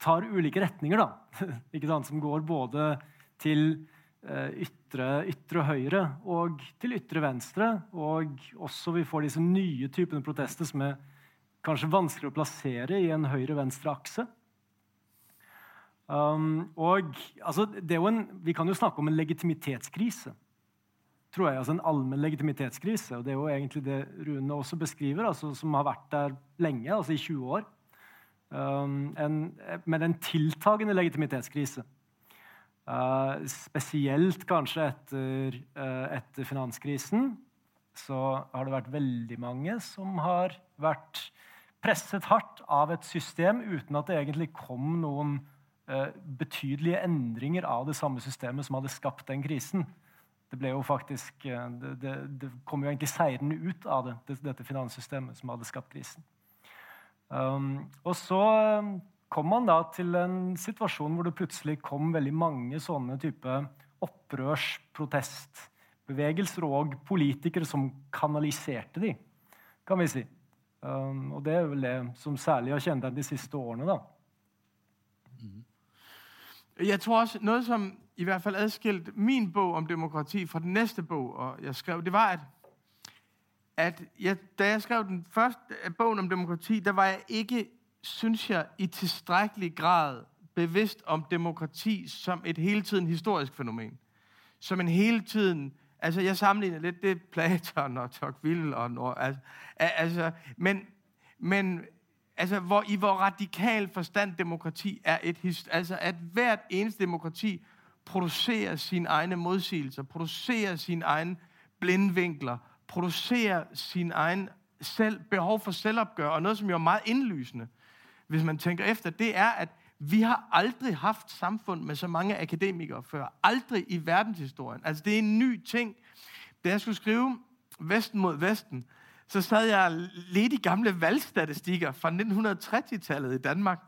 tar ulike retninger. da, ikke sant, Som går både til uh, ytre, ytre høyre og til ytre venstre. Og også vi får disse nye typene protester som er kanskje vanskelig å plassere i en høyre-venstre akse. Um, og altså, en, Vi kan jo snakke om en legitimitetskrise. tror jeg, altså En allmenn legitimitetskrise. og Det er jo egentlig det Rune også beskriver, altså, som har vært der lenge, altså i 20 år. Um, en, men en tiltagende legitimitetskrise. Uh, spesielt kanskje etter, uh, etter finanskrisen så har det vært veldig mange som har vært presset hardt av et system uten at det egentlig kom noen eh, betydelige endringer av det samme systemet som hadde skapt den krisen. Det ble jo faktisk, eh, det, det, det kom jo egentlig seirende ut av det, det, dette finanssystemet som hadde skapt krisen. Um, og så eh, kom man da til en situasjon hvor det plutselig kom veldig mange sånne type opprørsprotestbevegelser og politikere som kanaliserte de, kan vi si. Um, og det er vel det som særlig har kjennetegnet de siste årene. da. Mm. Jeg tror også, noget som i hvert fald adskilt min bog om demokrati fra den næste bog, og jeg skrev, det var, at, at jeg, da jeg skrev den første øh, bogen om demokrati, der var jeg ikke, synes jeg, i tilstrækkelig grad bevidst om demokrati som et hele tiden historisk fænomen. Som en hele tiden Altså, jeg sammenligner lidt det Platon og Tocqueville og Nord, altså, altså, men, men altså, hvor, i hvor radikal forstand demokrati er et altså, at hvert eneste demokrati producerer sine egne modsigelser, producerer sine egne blindvinkler, producerer sin egen selv, behov for selvopgør, og noget, som jo er meget indlysende, hvis man tænker efter, det er, at vi har aldrig haft samfund med så mange akademikere før. Aldrig i verdenshistorien. Altså, det er en ny ting. Da jeg skulle skrive Vesten mod Vesten, så sad jeg lidt i gamle valgstatistikker fra 1930-tallet i Danmark,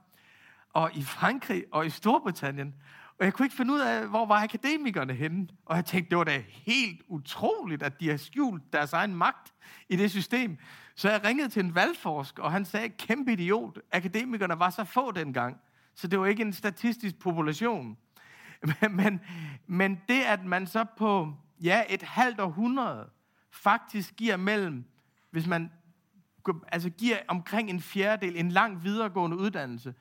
og i Frankrig og i Storbritannien. Og jeg kunne ikke finde ud af, hvor var akademikerne henne. Og jeg tænkte, det var da helt utroligt, at de har skjult deres egen magt i det system. Så jeg ringede til en valgforsker, og han sagde, kæmpe idiot, akademikerne var så få dengang. Så det var ikke en statistisk population. Men, men, men det, at man så på ja, et halvt århundrede faktisk giver mellem, hvis man altså giver omkring en fjerdedel en lang videregående uddannelse,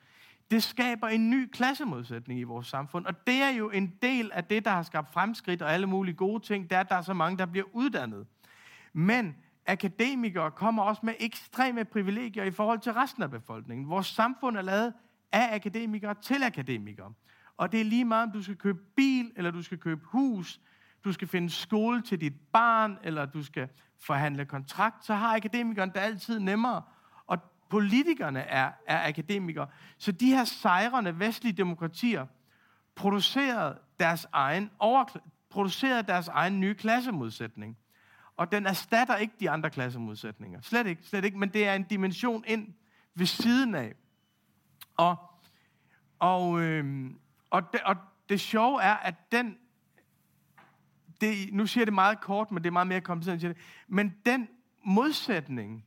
det skaber en ny klassemodsætning i vores samfund. Og det er jo en del af det, der har skabt fremskridt og alle mulige gode ting, det er, at der er så mange, der bliver uddannet. Men akademikere kommer også med ekstreme privilegier i forhold til resten af befolkningen. Vores samfund er lavet af akademikere til akademikere. Og det er lige meget, om du skal købe bil, eller du skal købe hus, du skal finde skole til dit barn, eller du skal forhandle kontrakt, så har akademikeren det altid nemmere. Og politikerne er, er akademikere. Så de her sejrende vestlige demokratier producerede deres egen, over, producerede deres egen nye klassemodsætning. Og den erstatter ikke de andre klassemodsætninger. Slet ikke, slet ikke, men det er en dimension ind ved siden af. Og, og, øh, og, det, og det sjove er, at den, det, nu siger jeg det meget kort, men det er meget mere kompliceret end det, men den modsætning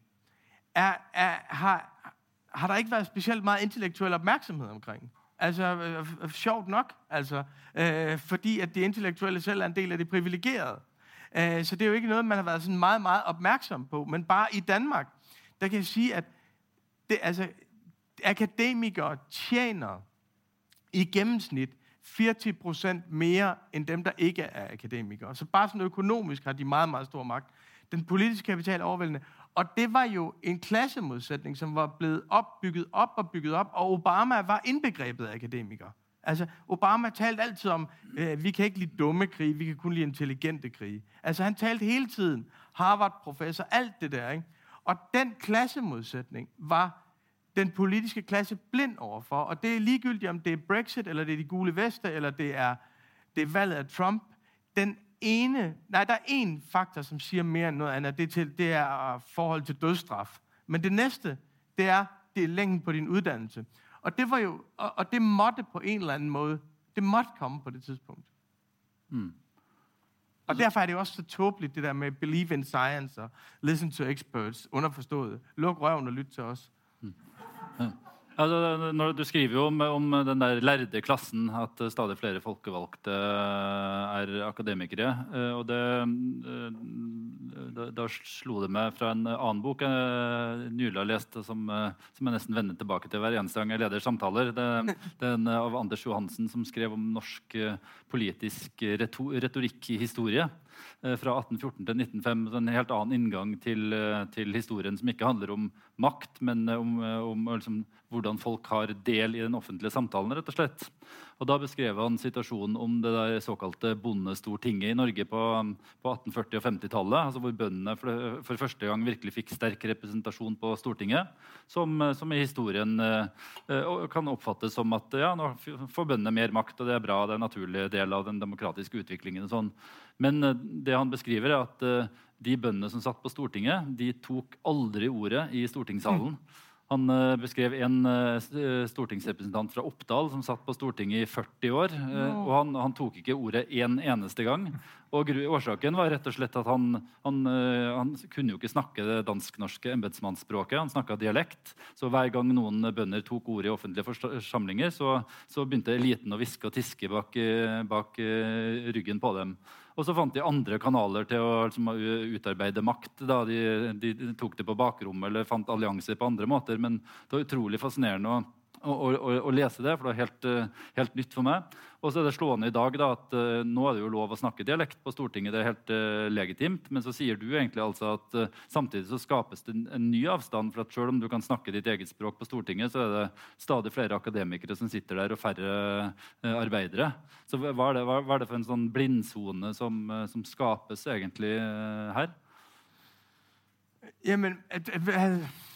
er, er, har, har der ikke været specielt meget intellektuel opmærksomhed omkring. Altså, øh, øh, øh sjovt nok, altså, øh, fordi at de intellektuelle selv er en del af det privilegerede. Øh, så det er jo ikke noget, man har været sådan meget, meget opmærksom på. Men bare i Danmark, der kan jeg sige, at det, altså, akademikere tjener i gennemsnit 40% mere end dem, der ikke er akademikere. Så bare sådan økonomisk har de meget, meget stor magt. Den politiske kapital er overvældende. Og det var jo en klassemodsætning, som var blevet opbygget op og bygget op, og Obama var indbegrebet af akademikere. Altså, Obama talte altid om, øh, vi kan ikke lide dumme krige, vi kan kun lide intelligente krige. Altså, han talte hele tiden, Harvard-professor, alt det der, ikke? Og den klassemodsætning var den politiske klasse blind overfor. Og det er ligegyldigt, om det er Brexit, eller det er de gule vester, eller det er, det er valget af Trump. Den ene, nej, der er en faktor, som siger mere end noget andet. Det er, til, det er forhold til dødsstraf. Men det næste, det er, det er længden på din uddannelse. Og det var jo, og, og det måtte på en eller anden måde, det måtte komme på det tidspunkt. Mm. Og derfor er det også så tåbeligt, det der med believe in science og listen to experts, underforstået. Luk røven og lyt til os. Mm. Altså, når du skriver jo om, om, den der lærde klassen, at stadig flere folkevalgte er akademikere. Eh, og det, eh, da, da slo det meg fra en annen bok jeg nylig har lest, som, som jeg nesten vender tilbake til hver eneste gang jeg leder samtaler. Det, det er en av Anders Johansen som skrev om norsk eh, politisk retorikkhistorie. Eh, fra 1814 til 1905. En helt annen inngang til, eh, til historien, som ikke handler om makt, men eh, om, om liksom, hvordan folk har del i den offentlige samtalen. rett og slett. Og Da beskrev han situasjonen om det der såkalte bondestortinget i Norge på, um, på 1840- og 50-tallet. Altså hvor bøndene for, for, første gang virkelig fikk sterk representasjon på Stortinget. Som, uh, som i historien eh, kan oppfattes som at ja, nå får bøndene mer makt, og det er bra, det er en naturlig del av den demokratiske utviklingen. og sånn. Men det han beskriver, er at eh, de bøndene som satt på Stortinget, de tok aldri ordet i stortingssalen. Mm. Han uh, beskrev en uh, stortingsrepresentant fra Oppdal som satt på Stortinget i 40 år. Og han, han, tok ikke ordet en eneste gang. Og Årsaken var rett og slett at han, han, han kunne jo ikke snakke det dansk-norske embetsmannsspråket. Han snakka dialekt. Så hver gang noen bønder tok ordet i offentlige forsamlinger, så, så begynte eliten å hviske og tiske bak, bak ryggen på dem. Og så fant de andre kanaler til å liksom, utarbeide makt. Da. De, de, tok det på bakrommet eller fant allianser på andre måter. Men det var utrolig fascinerende Og å, å, å lese det, for det er helt, eh, helt nytt for meg. Og så er det slående i dag da, at eh, nå er det jo lov å snakke dialekt på Stortinget. det er helt uh, legitimt, Men så sier du egentlig altså at uh, samtidig så skapes det en, en, ny avstand. for at Selv om du kan snakke ditt eget språk på Stortinget, så er det stadig flere akademikere som sitter der, og færre arbeidere. Så hva er, det, hva, hva er, det, for en sånn blindsone som, som skapes egentlig her? Jamen, at, at, at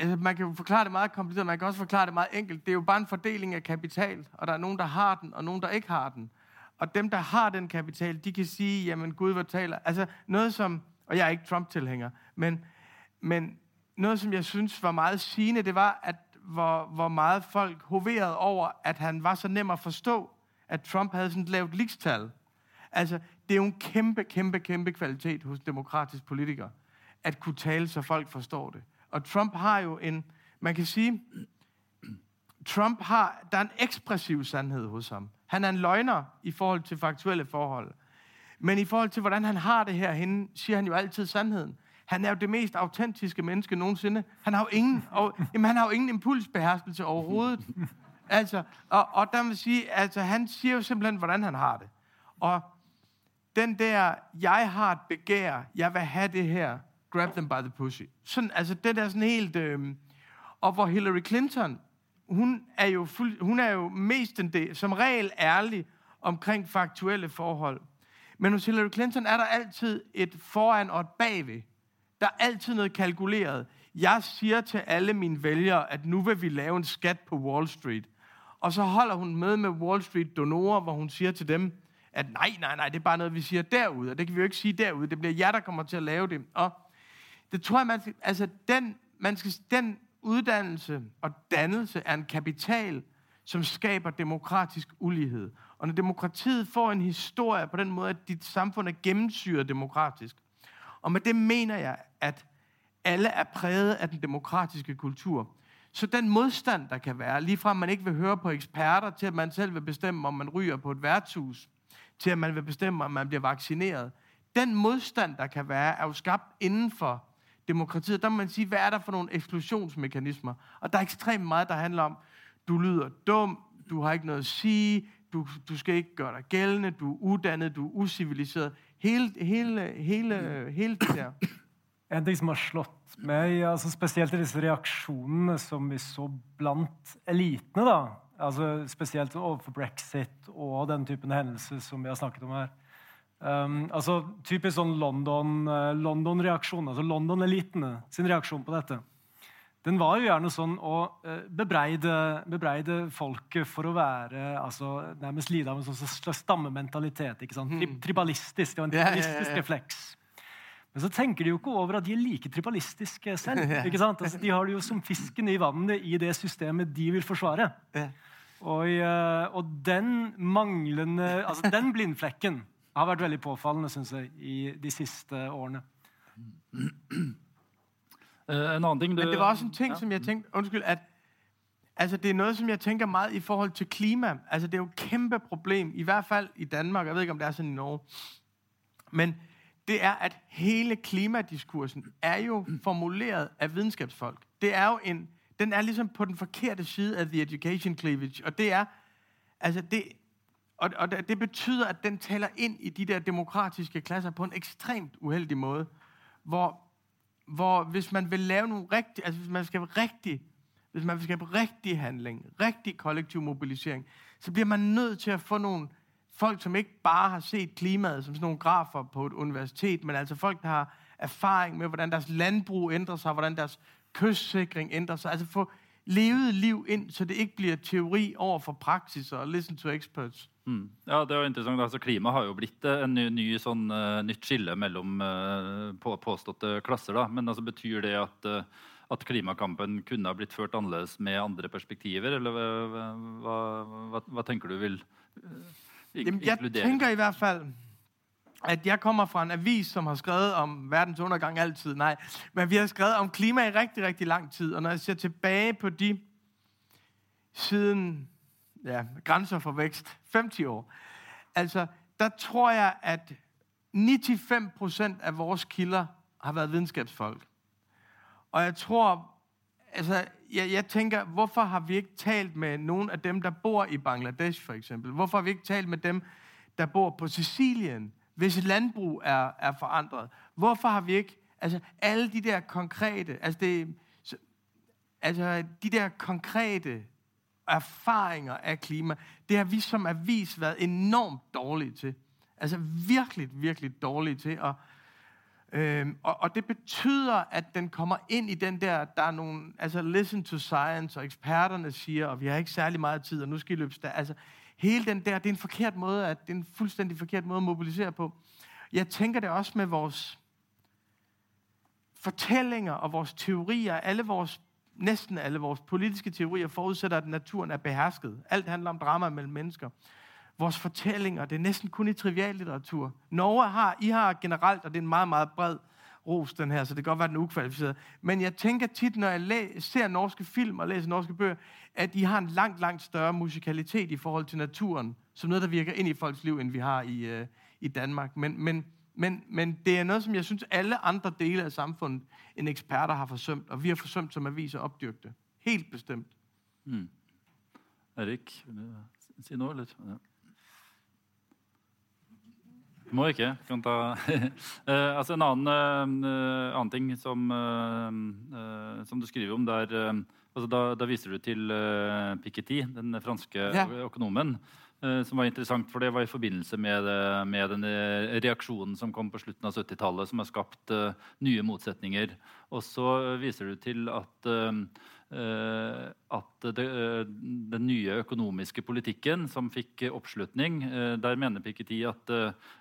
Altså, man kan jo forklare det meget kompliceret, man kan også forklare det meget enkelt. Det er jo bare en fordeling af kapital, og der er nogen, der har den, og nogen, der ikke har den. og dem, der har den kapital, de kan sige, jamen Gud, hvor taler. Altså noget som, og jeg er ikke Trump-tilhænger, men, men noget, som jeg synes var meget sigende, det var, at hvor, hvor meget folk hoverede over, at han var så nem at forstå, at Trump havde sådan et lavt ligstal. Altså, det er jo en kæmpe, kæmpe, kæmpe kvalitet hos demokratiske politikere, at kunne tale, så folk forstår det. Og Trump har jo en, man kan sige, Trump har, der er en ekspressiv sandhed hos ham. Han er en løgner i forhold til faktuelle forhold. Men i forhold til, hvordan han har det her henne, siger han jo altid sandheden. Han er jo det mest autentiske menneske nogensinde. Han har jo ingen, og, jamen, han har jo ingen impulsbeherskelse overhovedet. Altså, og, og der vil sige, altså, han siger jo simpelthen, hvordan han har det. Og den der, jeg har et begær, jeg vil have det her, grab them by the pussy. Sådan, altså, det der sådan helt... Øh, og hvor Hillary Clinton, hun er jo, fuld, hun er jo mest en del, som regel ærlig omkring faktuelle forhold. Men hos Hillary Clinton er der altid et foran og et bagved. Der er altid noget kalkuleret. Jeg siger til alle mine vælgere, at nu vil vi lave en skat på Wall Street. Og så holder hun med med Wall Street donorer, hvor hun siger til dem, at nej, nej, nej, det er bare noget, vi siger derude, og det kan vi jo ikke sige derude. Det bliver jer, der kommer til at lave det. Og det tror jeg, man skal, altså den, man skal, den uddannelse og dannelse er en kapital, som skaber demokratisk ulighed. Og når demokratiet får en historie på den måde, at dit samfund er gennemsyret demokratisk, og med det mener jeg, at alle er præget af den demokratiske kultur. Så den modstand, der kan være, lige fra at man ikke vil høre på eksperter, til at man selv vil bestemme, om man ryger på et værtshus, til at man vil bestemme, om man bliver vaccineret. Den modstand, der kan være, er jo skabt inden for demokratiet. Der må man sige, hvad er der for nogle eksklusionsmekanismer? Og der er ekstremt meget, der handler om, du lyder dum, du har ikke noget at sige, du, du skal ikke gøre dig gældende, du er uddannet, du er usiviliseret. Hele, hele, hele, hele det der. En ting som har slått meg, altså spesielt i disse reaksjonene som vi så blant elitene, da, altså spesielt overfor brexit og den typen hendelser som vi har snakket om her. Um, altså Typisk sånn London-reaksjon, uh, London altså London-elitene sin reaksjon på dette. Den var jo gjerne sånn å uh, bebreide, bebreide, folket for å være altså, nærmest lide av en sånn stammementalitet. ikke sant? Tri mm. tribalistisk. Det var en tribalistisk yeah, yeah, yeah. refleks. Men så tenker de jo ikke over at de er like tribalistiske selv. ikke sant? Altså, de har det jo som fisken i vannet i det systemet de vil forsvare. Og, uh, og den manglende Altså, den blindflekken har vært veldig påfallende synes jeg, i de siste årene. Uh, en annen ting du... Men det var også en ting, ja. som jeg tænkte, undskyld, at altså, det er noget, som jeg tænker meget i forhold til klima. Altså, det er jo et kæmpe problem, i hvert fald i Danmark. Jeg ved ikke, om det er sådan i Norge. Men det er, at hele klimadiskursen er jo formuleret af videnskabsfolk. Det er jo en, den er ligesom på den forkerte side af the education cleavage, og det er, altså det, og, og det betyder, at den taler ind i de der demokratiske klasser på en ekstremt uheldig måde, hvor, hvor hvis man vil lave nogle rigtige, altså hvis man skal rigtig, hvis man vil skabe rigtig handling, rigtig kollektiv mobilisering, så bliver man nødt til at få nogle folk, som ikke bare har set klimaet som sådan nogle grafer på et universitet, men altså folk, der har erfaring med, hvordan deres landbrug ændrer sig, hvordan deres kystsikring ændrer sig. Altså få levet liv ind, så det ikke bliver teori over for praksis og listen to experts. Mm. Ja, det er jo interessant. Altså, klima har jo blitt eh, en ny, ny sånn, uh, nytt skille mellom uh, på, påståtte klasser. Da. Men altså, betyr det at, uh, at klimakampen kunne ha blitt ført annerledes med andre perspektiver? Eller hva, hva, hva, hva tenker du vil Jamen, jeg tænker i hvert fald, at jeg kommer fra en avis, som har skrevet om verdens undergang altid. Nej, men vi har skrevet om klima i rigtig, rigtig lang tid. Og når jeg ser tilbage på de siden ja, grænser for vækst, 50 år, altså, der tror jeg, at 95 procent af vores kilder har været videnskabsfolk. Og jeg tror, altså, jeg, jeg tænker, hvorfor har vi ikke talt med nogen af dem, der bor i Bangladesh, for eksempel? Hvorfor har vi ikke talt med dem, der bor på Sicilien, hvis landbrug er, er forandret? Hvorfor har vi ikke, altså alle de der konkrete, altså, det, altså de der konkrete erfaringer af klima, det har vi som avis været enormt dårlige til. Altså virkelig, virkelig dårlige til. Og Øhm, og, og det betyder, at den kommer ind i den der, der er nogle, altså listen to science, og eksperterne siger, og vi har ikke særlig meget tid, og nu skal I løbe stærkt. Altså, hele den der, det er en forkert måde, at det er en fuldstændig forkert måde at mobilisere på. Jeg tænker det også med vores fortællinger og vores teorier, alle vores, næsten alle vores politiske teorier forudsætter, at naturen er behersket. Alt handler om drama mellem mennesker. Vores fortællinger, det er næsten kun i triviallitteratur. Norge har, I har generelt, og det er en meget, meget bred ros, den her, så det kan godt være, den er ukvalificeret. Men jeg tænker tit, når jeg læ- ser norske film og læser norske bøger, at I har en langt, langt større musikalitet i forhold til naturen, som noget, der virker ind i folks liv, end vi har i, øh, i Danmark. Men, men, men, men det er noget, som jeg synes, alle andre dele af samfundet end eksperter har forsømt, og vi har forsømt som aviser opdyrkte. Helt bestemt. Mm. Er det ikke... Øh, Sig noget eller? Ja. Må ikke. Kan ta eh, altså En annen, eh, annen ting som, eh, som du skriver om, der altså da, da viser du til Piketty, den franske Ja. økonomen. som var interessant, for det var i forbindelse med, med den reaksjonen som kom på slutten av 70-tallet, som har skapt nye motsetninger. Og så viser du til at Eh, at det, eh, den nye økonomiske politikken som fikk oppslutning, eh, der mener Piketty at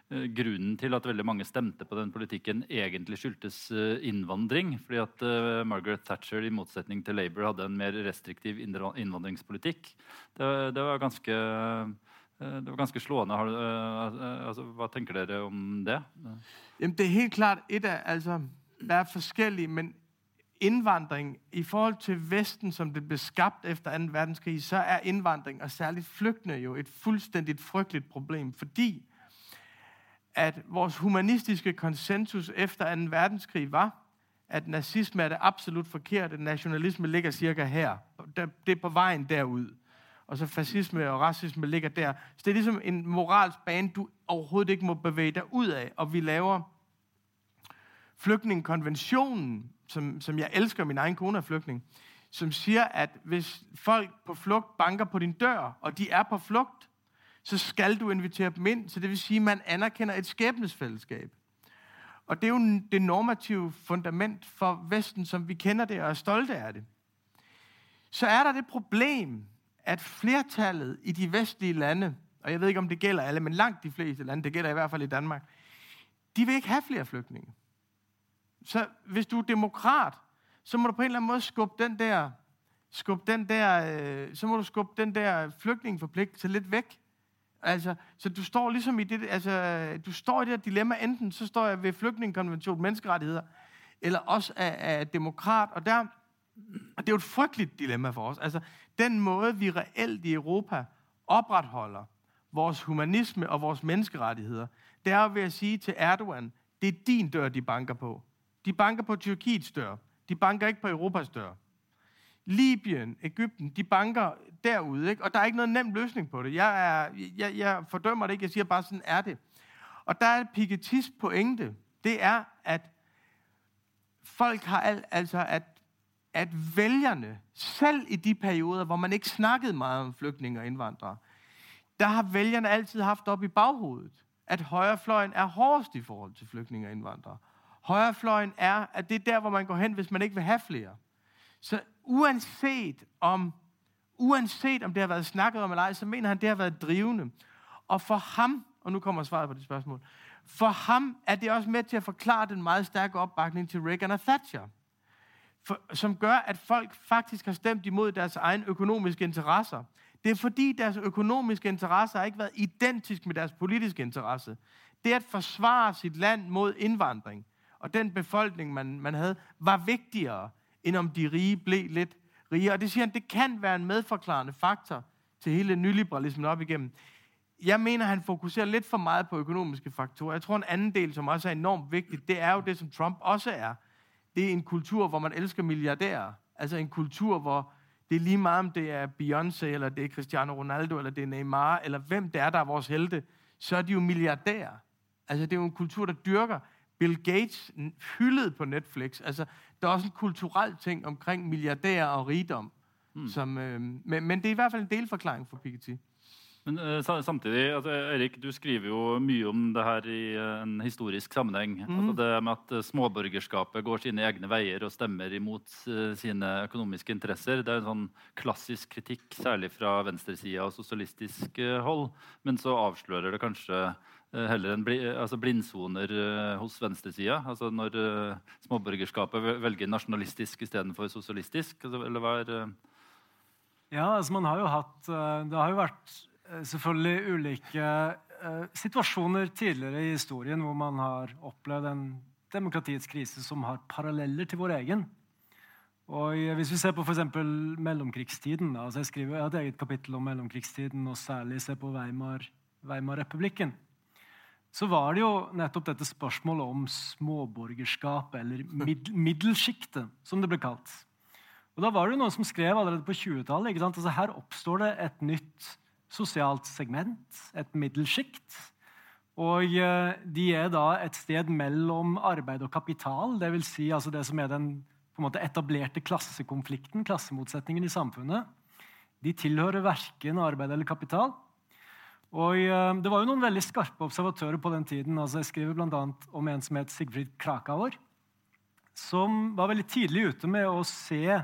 grunnen til at veldig mange stemte på den politikken, egentlig skyldtes innvandring. Fordi at Margaret Thatcher i motsetning til Labour hadde en mer restriktiv innvandringspolitikk. Det, det var ganske det var ganske slående. Har, altså, hva tenker dere om det? Jamen, det er helt klart et af, altså, der er forskellige, men indvandring, i forhold til Vesten, som det blev skabt efter 2. verdenskrig, så er indvandring, og særligt flygtende, jo et fuldstændigt frygteligt problem, fordi at vores humanistiske konsensus efter 2. verdenskrig var, at nazisme er det absolut forkerte, nationalisme ligger cirka her. Det er på vejen derud. Og så fascisme og racisme ligger der. Så det er ligesom en moralsk bane, du overhovedet ikke må bevæge dig ud af. Og vi laver flygtningekonventionen, som, som jeg elsker, min egen kone er flygtning, som siger, at hvis folk på flugt banker på din dør, og de er på flugt, så skal du invitere dem ind. Så det vil sige, at man anerkender et skæbnesfællesskab. Og det er jo det normative fundament for Vesten, som vi kender det og er stolte af det. Så er der det problem, at flertallet i de vestlige lande, og jeg ved ikke, om det gælder alle, men langt de fleste lande, det gælder i hvert fald i Danmark, de vil ikke have flere flygtninge. Så hvis du er demokrat, så må du på en eller anden måde skubbe den der, skubbe den der, øh, så må du skubbe den der flygtningeforpligtelse lidt væk. Altså, så du står ligesom i det, altså, du står i det her dilemma, enten så står jeg ved flygtningekonvention, menneskerettigheder, eller også er, er demokrat, og der, og det er jo et frygteligt dilemma for os. Altså, den måde, vi reelt i Europa opretholder vores humanisme og vores menneskerettigheder, det er jo ved at sige til Erdogan, det er din dør, de banker på. De banker på Tyrkiets dør. De banker ikke på Europas dør. Libyen, Ægypten, de banker derude, ikke? og der er ikke noget nem løsning på det. Jeg, er, jeg, jeg fordømmer det ikke, jeg siger bare, sådan er det. Og der er Pikettys pointe, det er, at folk har al, altså, at, at vælgerne, selv i de perioder, hvor man ikke snakkede meget om flygtninge og indvandrere, der har vælgerne altid haft op i baghovedet, at højrefløjen er hårdest i forhold til flygtninge og indvandrere. Højrefløjen er, at det er der, hvor man går hen, hvis man ikke vil have flere. Så uanset om, uanset om det har været snakket om eller ej, så mener han, det har været drivende. Og for ham, og nu kommer svaret på det spørgsmål, for ham er det også med til at forklare den meget stærke opbakning til Reagan og Thatcher. For, som gør, at folk faktisk har stemt imod deres egen økonomiske interesser. Det er fordi deres økonomiske interesser har ikke været identisk med deres politiske interesse. Det at forsvare sit land mod indvandring, og den befolkning, man, man havde, var vigtigere, end om de rige blev lidt rigere. Og det siger han, det kan være en medforklarende faktor til hele nyliberalismen op igennem. Jeg mener, han fokuserer lidt for meget på økonomiske faktorer. Jeg tror, en anden del, som også er enormt vigtigt, det er jo det, som Trump også er. Det er en kultur, hvor man elsker milliardærer. Altså en kultur, hvor det er lige meget, om det er Beyoncé, eller det er Cristiano Ronaldo, eller det er Neymar, eller hvem det er, der er vores helte, så er de jo milliardærer. Altså det er jo en kultur, der dyrker Bill Gates hyldet på Netflix. Altså, der er også en kulturel ting omkring milliardærer og rigdom. Hmm. Som, øh, men, men det er i hvert fald en delforklaring for Piketty. Men uh, samtidig, altså, Erik, du skriver jo mye om det her i uh, en historisk sammenheng. Mm. Altså det med at uh, småborgerskapet går sine egne veier og stemmer imot sine økonomiske interesser. Det er en sånn klassisk kritikk, særlig fra venstresida og sosialistisk hold. Men så avslører det kanskje Eh, heller en bli, eh, altså blindsoner eh, hos venstresida. Altså når småborgerskapet velger nasjonalistisk istedenfor sosialistisk. Altså, eller hva er ja, altså man har jo hatt Det har jo vært selvfølgelig ulike situasjoner tidligere i historien hvor man har opplevd en demokratiets krise som har paralleller til vår egen. Og Hvis vi ser på f.eks. mellomkrigstiden altså Jeg skriver jeg har et eget kapittel om mellomkrigstiden, og særlig ser på Weimar-republikken så var det jo nettopp dette spørsmålet om småborgerskap, eller mid middelsjiktet, som det ble kalt. Og Da var det jo noen som skrev allerede på 20-tallet altså her oppstår det et nytt sosialt segment, et middelsjikt. Og eh, de er da et sted mellom arbeid og kapital, dvs. Si altså det som er den måte, etablerte klassekonflikten, klassemotsetningen i samfunnet. De tilhører verken arbeid eller kapital. Og uh, Det var jo noen veldig skarpe observatører på den tiden. altså Jeg skriver bl.a. om en som het Sigfrid Krakauer, som var veldig tidlig ute med å se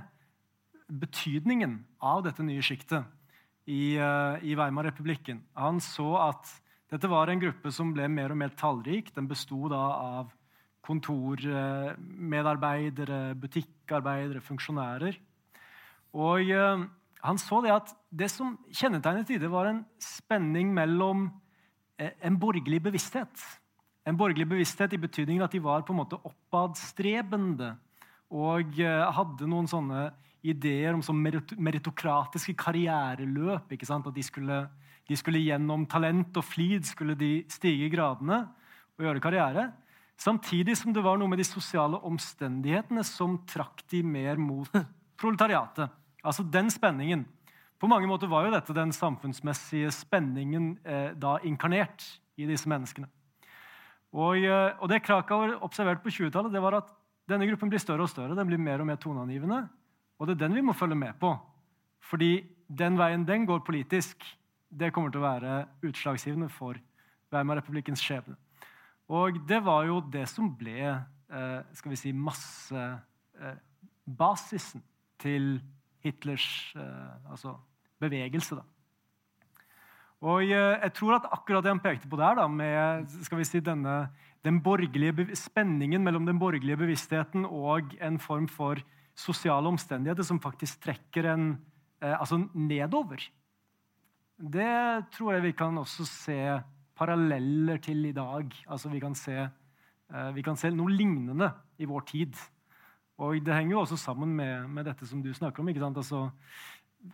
betydningen av dette nye sjiktet i, uh, i Weimar-republikken. Han så at dette var en gruppe som ble mer og mer tallrik. Den besto av kontormedarbeidere, eh, butikkarbeidere, funksjonærer. Og uh, han så det at det som kjennetegnet i var en spenning mellom eh, en borgerlig bevissthet. En borgerlig bevissthet i betydningen at de var på en måte oppadstrebende og eh, hadde noen sånne ideer om sånn meritokratiske karriereløp. ikke sant? At de skulle, de skulle, gjennom talent og flid skulle de stige i gradene og gjøre karriere. Samtidig som det var noe med de sosiale omstendighetene som trakk de mer mot proletariatet. Altså den spenningen. På mange måter var jo dette den samfunnsmessige spenningen eh, da inkarnert i disse menneskene. Og, eh, og det Krakauer observerte på 20-tallet, det var at denne gruppen blir større og større. Den blir mer og mer toneangivende. Og det er den vi må følge med på. Fordi den veien den går politisk, det kommer til å være utslagsgivende for Weimar-republikkens skjebne. Og det var jo det som ble eh, skal vi si, massebasisen eh, til Hitlers eh, altså bevegelse. da. Og eh, jeg tror at akkurat det han pekte på der, da, med skal vi si, denne, den spenningen mellom den borgerlige bevisstheten og en form for sosiale omstendigheter som faktisk trekker en eh, altså nedover. Det tror jeg vi kan også se paralleller til i dag. Altså vi kan se, eh, vi kan se noe lignende i vår tid. Og det henger jo også sammen med, med dette som du snakker om. ikke sant? Altså,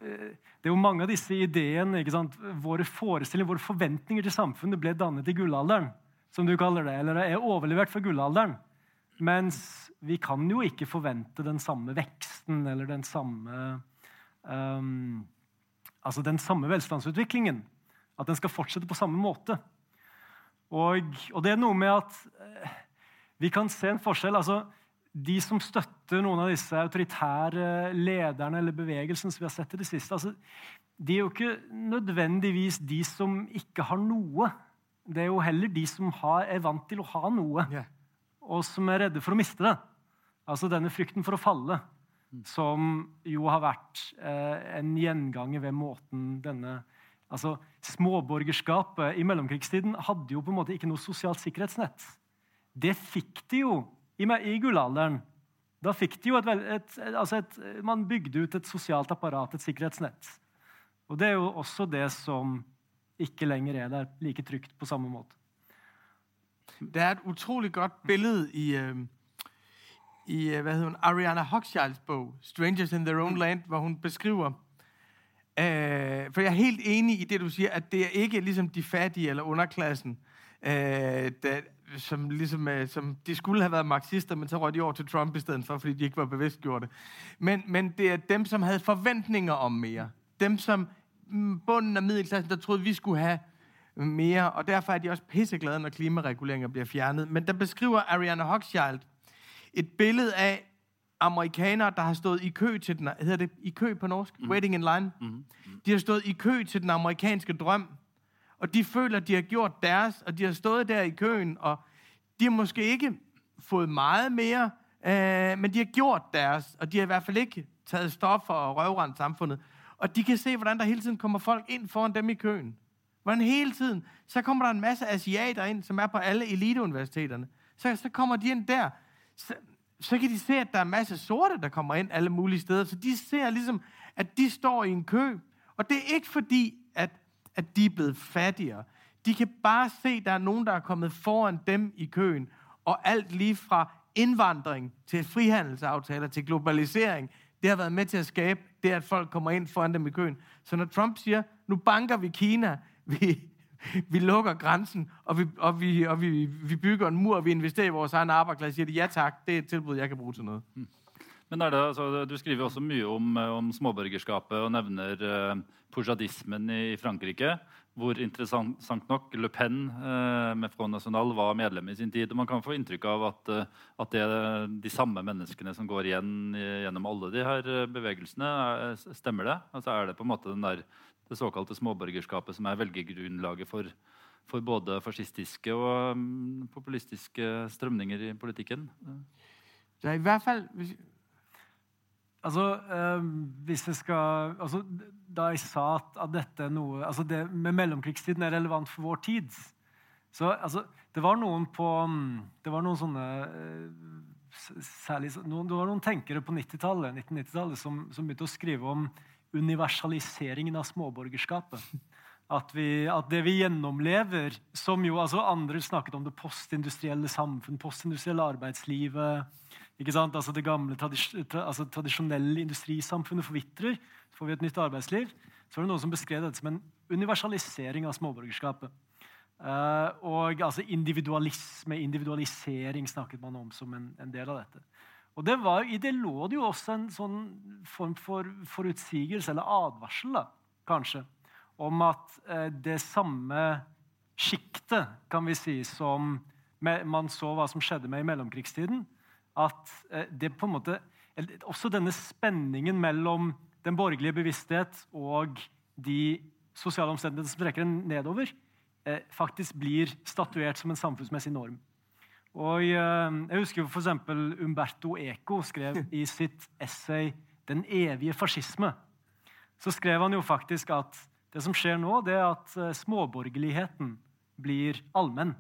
eh, det er jo mange av disse ideene, ikke sant? våre forestillinger, våre forventninger til samfunnet ble dannet i gullalderen, som du kaller det, eller er overlevert fra gullalderen. Mens vi kan jo ikke forvente den samme veksten eller den samme um, Altså den samme velstandsutviklingen. At den skal fortsette på samme måte. Og, og det er noe med at eh, vi kan se en forskjell. altså de som støtter noen av disse autoritære lederne eller bevegelsene som vi har sett i det siste, altså, de er jo ikke nødvendigvis de som ikke har noe. Det er jo heller de som har, er vant til å ha noe, yeah. og som er redde for å miste det. Altså denne frykten for å falle, som jo har vært eh, en gjenganger ved måten denne altså Småborgerskapet i mellomkrigstiden hadde jo på en måte ikke noe sosialt sikkerhetsnett. Det fikk de jo i, i gullalderen. Da fikk de jo et, et, altså et, Man bygde ut et sosialt apparat, et sikkerhetsnett. Og det er jo også det som ikke lenger er der like trygt på samme måte. Det er et utrolig godt bilde i, uh i øh, hvad hedder hun, Ariana Hochschilds bog, Strangers in Their Own Land, hvor hun beskriver, øh, for jeg er helt enig i det, du siger, at det er ikke ligesom de fattige eller underklassen, øh, der, som, ligesom, øh, som de skulle have været marxister, men så røg de over til Trump i stedet for, fordi de ikke var bevidstgjorte. Men, men det er dem, som havde forventninger om mere. Dem, som mm, bunden af middelklassen, der troede, vi skulle have mere, og derfor er de også pisseglade, når klimareguleringer bliver fjernet. Men der beskriver Ariana Hochschild et billede af, amerikanere, der har stået i kø til den, hedder det i kø på norsk? Mm. Waiting in line. Mm. De har stået i kø til den amerikanske drøm, og de føler, at de har gjort deres, og de har stået der i køen, og de har måske ikke fået meget mere, øh, men de har gjort deres, og de har i hvert fald ikke taget stoffer og røvrendt samfundet. Og de kan se, hvordan der hele tiden kommer folk ind foran dem i køen. Hvordan hele tiden, så kommer der en masse asiater ind, som er på alle eliteuniversiteterne. Så, så kommer de ind der. Så, så kan de se, at der er en masse sorte, der kommer ind alle mulige steder. Så de ser ligesom, at de står i en kø. Og det er ikke fordi, at, de er blevet fattigere. De kan bare se, at der er nogen, der er kommet foran dem i køen. Og alt lige fra indvandring til frihandelsaftaler til globalisering, det har været med til at skabe det, at folk kommer ind foran dem i køen. Så når Trump siger, nu banker vi Kina, vi, vi lukker grænsen, og, vi, og, vi, og vi, vi bygger en mur, og vi investerer i vores egen arbejdsplads, siger de, ja tak, det er et tilbud, jeg kan bruge til noget. Hmm. Men er det, altså, Du skriver også mye om, eh, om småborgerskapet og nevner øh, eh, pujadismen i Frankrike. Hvor interessant nok Le Pen uh, med Front National var medlem i sin tid. og Man kan få inntrykk av at, uh, at det er de samme menneskene som går igjen gjennom alle de her bevegelsene. Stemmer det? Altså Er det på en måte den der det såkalte småborgerskapet, som er velgergrunnlaget for, for både fascistiske og um, populistiske strømninger i politikken? Det er i hvert fall Altså, eh, hvis jeg skal altså, da jeg sa at, at dette er noe altså det med mellomkrigstiden er relevant for vår tid så altså, Det var noen på mm, Det var noen sånne eh, særlig, noen, Det var noen tenkere på 90-tallet 1990 som, som begynte å skrive om universaliseringen av småborgerskapet. At, vi, at, det vi gjennomlever, som jo altså Andre snakket om det postindustrielle samfunn, postindustrielle arbeidslivet ikke sant? Altså Det gamle, tradis, altså tradisjonelle industrisamfunnet forvitrer. Så får vi et nytt arbeidsliv. Så var det noen som beskrev dette som en universalisering av småborgerskapet. Uh, og altså individualisme, individualisering snakket man om som en, en del av dette. Og det var, I det lå det jo også en sånn form for forutsigelse, eller advarsel, da, kanskje, om at eh, det samme sjiktet, kan vi si, som man så hva som skjedde med i mellomkrigstiden, at eh, det på en måte Også denne spenningen mellom den borgerlige bevissthet og de sosiale omstendighetene som trekker den nedover, eh, faktisk blir statuert som en samfunnsmessig norm. Og jeg husker f.eks. Umberto Eco skrev i sitt essay 'Den evige fascisme'. Så skrev han jo faktisk at det som skjer nå, det er at eh, småborgerligheten blir allmenn.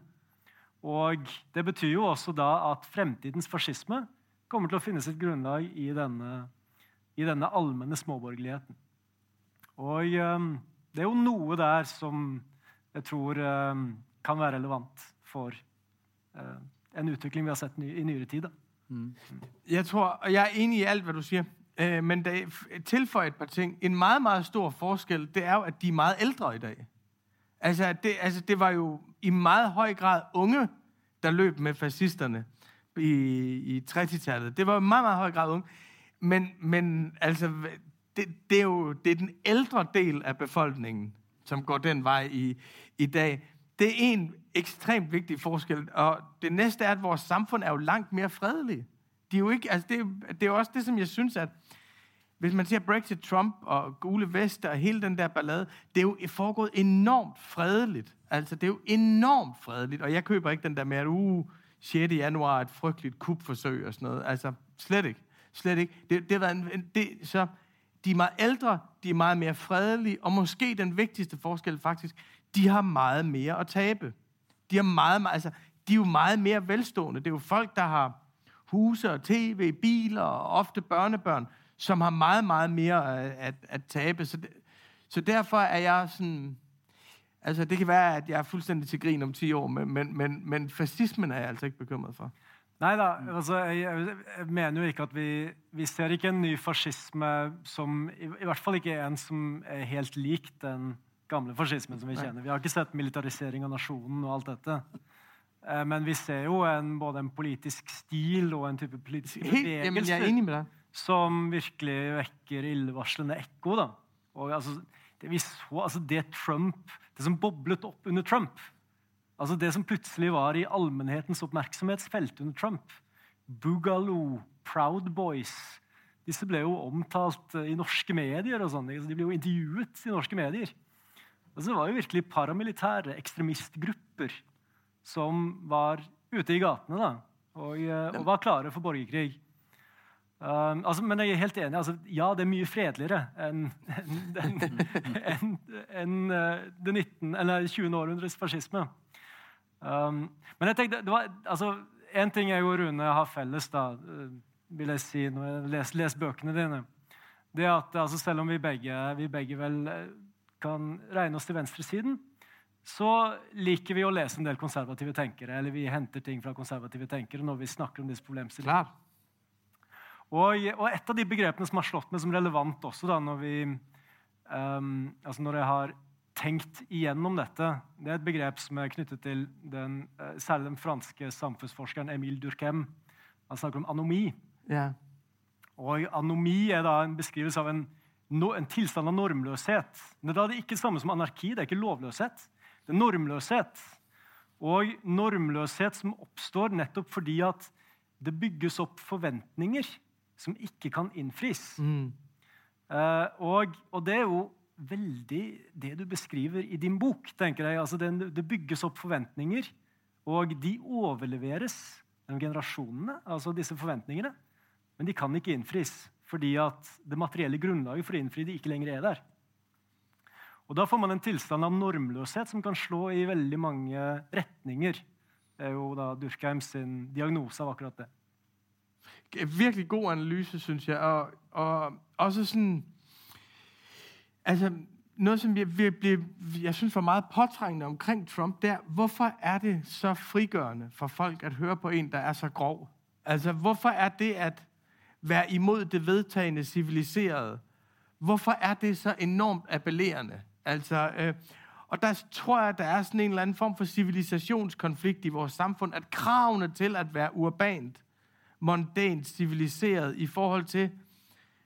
Og det betyr jo også da at fremtidens fascisme kommer til å finne sitt grunnlag i denne, i denne allmenne småborgerligheten. Og um, det er jo noe der som jeg tror um, kan være relevant for uh, en utvikling vi har sett i nyere tid. Mm. Jeg tror, jeg er enig i alt, hva du sier. Øh, men der tilføjer et par ting. En meget, meget stor forskel, det er jo, at de er meget ældre i dag. Altså det, altså, det var jo i meget høj grad unge, der løb med fascisterne i, i 30-tallet. Det var jo meget, meget høj grad unge. Men, men altså, det, det er jo det er den ældre del af befolkningen, som går den vej i, i dag. Det er en ekstremt vigtig forskel. Og det næste er, at vores samfund er jo langt mere fredeligt. De er jo ikke, altså det, det er jo også det, som jeg synes, at hvis man ser Brexit, Trump og gule veste og hele den der ballade, det er jo foregået enormt fredeligt. Altså, det er jo enormt fredeligt. Og jeg køber ikke den der med, at uh, 6. januar er et frygteligt kupforsøg og sådan noget. Altså, slet ikke. Slet ikke. Det, det har været en, det, så de er meget ældre, de er meget mere fredelige, og måske den vigtigste forskel faktisk, de har meget mere at tabe. De, har meget, altså, de er jo meget mere velstående. Det er jo folk, der har huse og tv, biler og ofte børnebørn, som har meget, meget mere at, at, tabe. Så, det, så derfor er jeg sådan... Altså, det kan være, at jeg er fuldstændig til grin om 10 år, men, men, men, men fascismen er jeg altså ikke bekymret for. Nei da, altså, jeg, jeg mener jo ikke at vi, vi ser ikke en ny fascisme som i, I hvert fall ikke en som er helt lik den gamle fascismen som vi kjenner. Vi har ikke sett militarisering av nasjonen og alt dette. Eh, men vi ser jo en, både en politisk stil og en type politiske bevegelser som virkelig vekker illevarslende ekko. da. Og altså, det, vi så, altså det Trump, det som boblet opp under Trump, altså det som plutselig var i allmennhetens oppmerksomhetsfelt under Trump, Boogaloo Proud Boys. Disse ble jo omtalt eh, i norske medier. og sånn. De ble jo intervjuet i norske medier. Altså, det var jo virkelig paramilitære ekstremistgrupper som var ute i gatene da, og, eh, og var klare for borgerkrig. Um, altså, men jeg er helt enig. Altså, ja, det er mye fredeligere enn en, en, en, eh, det 19, eller 20. århundrets fascisme. Um, men jeg tenkte, det var, altså, En ting jeg og Rune har felles, da, eh, vil jeg si når jeg leser, leser bøkene dine, det er at altså, selv om vi begge, vi begge vel kan regne oss til venstresiden, så liker vi å lese en del konservative tenkere. eller vi henter ting fra konservative tenkere når vi snakker om disse problemstillingene. Og, og, et av de begrepene som har slått meg som relevant også da, når, vi, um, altså når jeg har tenkt igjennom dette, det er et begrep som er knyttet til den, uh, særlig den franske samfunnsforskeren Emile Durkheim. Han snakker om anomi. Ja. Og anomi er da en beskrivelse av en, no, en tilstand av normløshet. Men det er det ikke det samme som anarki. Det er ikke lovløshet. Det er normløshet. Og normløshet som oppstår nettopp fordi at det bygges opp forventninger som ikke kan innfris. Mm. Uh, og, og, det er jo veldig det du beskriver i din bok. tenker jeg. Altså det, det bygges opp forventninger, og de overleveres gjennom generasjonene, altså disse forventningene. Men de kan ikke innfris fordi at det materielle grunnlaget for å innfri de ikke lenger er der. Og Da får man en tilstand av normløshet som kan slå i veldig mange retninger. Det er jo da Durkheim sin diagnose av akkurat det virkelig god analyse, syns jeg. Og, og også sådan... Altså, noget, som jeg, jeg, jeg synes var meget påtrængende omkring Trump, der, hvorfor er det så frigørende for folk at høre på en, der er så grov? Altså, hvorfor er det at være imod det vedtagende civiliserede? Hvorfor er det så enormt appellerende? Altså, øh, og der tror jeg, der er sådan en eller anden form for civilisationskonflikt i vores samfund, at kravene til at være urbant, mondænt, civiliseret i forhold til,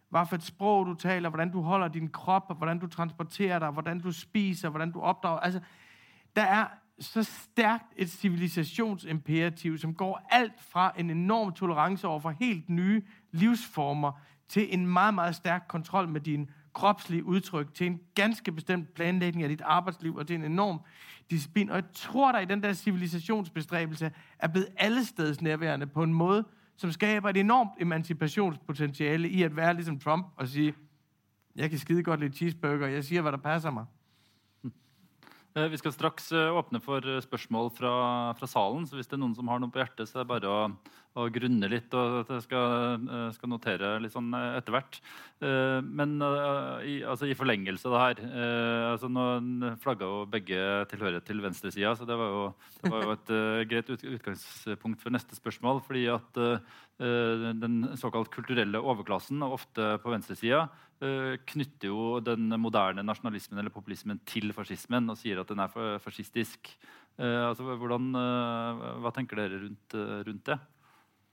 hvad for et sprog du taler, hvordan du holder din krop, og hvordan du transporterer dig, hvordan du spiser, hvordan du opdrager. Altså, der er så stærkt et civilisationsimperativ, som går alt fra en enorm tolerance over for helt nye livsformer, til en meget, meget stærk kontrol med din kropslige udtryk, til en ganske bestemt planlægning af dit arbejdsliv, og til en enorm disciplin. Og jeg tror, der i den der civilisationsbestræbelse er blevet allesteds nærværende på en måde, som skaber et enormt emancipationspotentiale i at være ligesom Trump og sige, jeg kan skide godt lide cheeseburger, jeg siger, hvad der passer mig. Eh, vi skal straks åbne åpne for eh, spørgsmål spørsmål fra, fra, salen. så Hvis det er noen som har noe på hjertet, så er det bare å, og grunne litt. og at Jeg skal, eh, skal notere litt sånn eh, etter hvert. Eh, men i, altså i forlengelse av det her altså Nå flagga jo begge tilhørighet til venstresida, så det var jo, det var jo et greit utgangspunkt for neste spørsmål. fordi at den såkalt kulturelle overklassen, ofte på venstresida, Eh, knytter jo den moderne nasjonalismen eller populismen til fascismen og sier at den er fascistisk. Eh, altså, hvordan, hva tenker dere rundt, rundt det?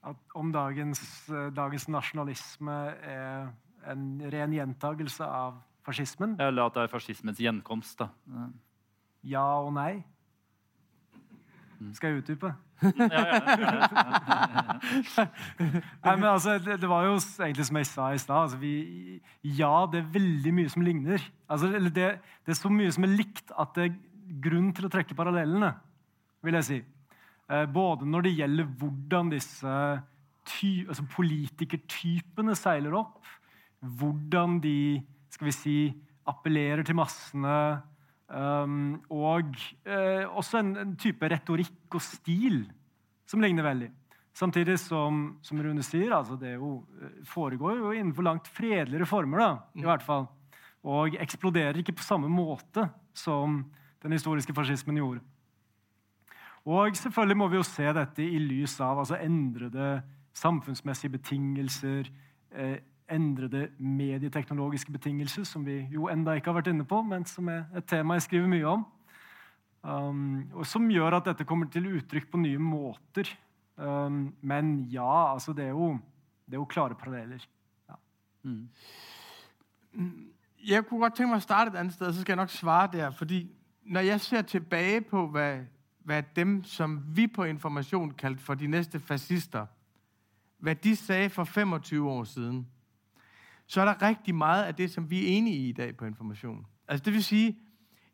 At om dagens, dagens, nasjonalisme er en ren gjentagelse av fascismen? Eller at det er fascismens gjenkomst. da. Ja og nei. Skal jeg utdype? Nei, men altså, det, det, var jo egentlig som jeg sa i stad. Altså, ja, det er veldig mye som ligner. Altså, det, det, er så mye som er likt at det er grunn til å trekke parallellene. vil jeg si. Eh, både når det gjelder hvordan disse ty, altså politikertypene seiler opp, hvordan de skal vi si, appellerer til massene Um, og uh, også en, en, type retorikk og stil som ligner veldig. Samtidig som, som Rune sier, altså det jo, eh, foregår jo innenfor langt fredeligere former. da, i mm. hvert fall. Og eksploderer ikke på samme måte som den historiske fascismen gjorde. Og selvfølgelig må vi jo se dette i lys av altså endrede samfunnsmessige betingelser, eh, endrede medieteknologiske betingelser, som vi jo enda ikke har vært inne på, men som er et tema jeg skriver mye om. Um, og som gjør at dette kommer til uttrykk på nye måter. Um, men ja, altså det er jo, det er jo klare paralleller. Ja. Mm. Jeg kunne godt tænke mig at starte et andet sted, så skal jeg nok svare der, fordi når jeg ser tilbage på, hvad, hvad dem, som vi på information kaldte for de næste fascister, hvad de sagde for 25 år siden, så er der rigtig meget af det, som vi er enige i i dag på information. Altså det vil sige,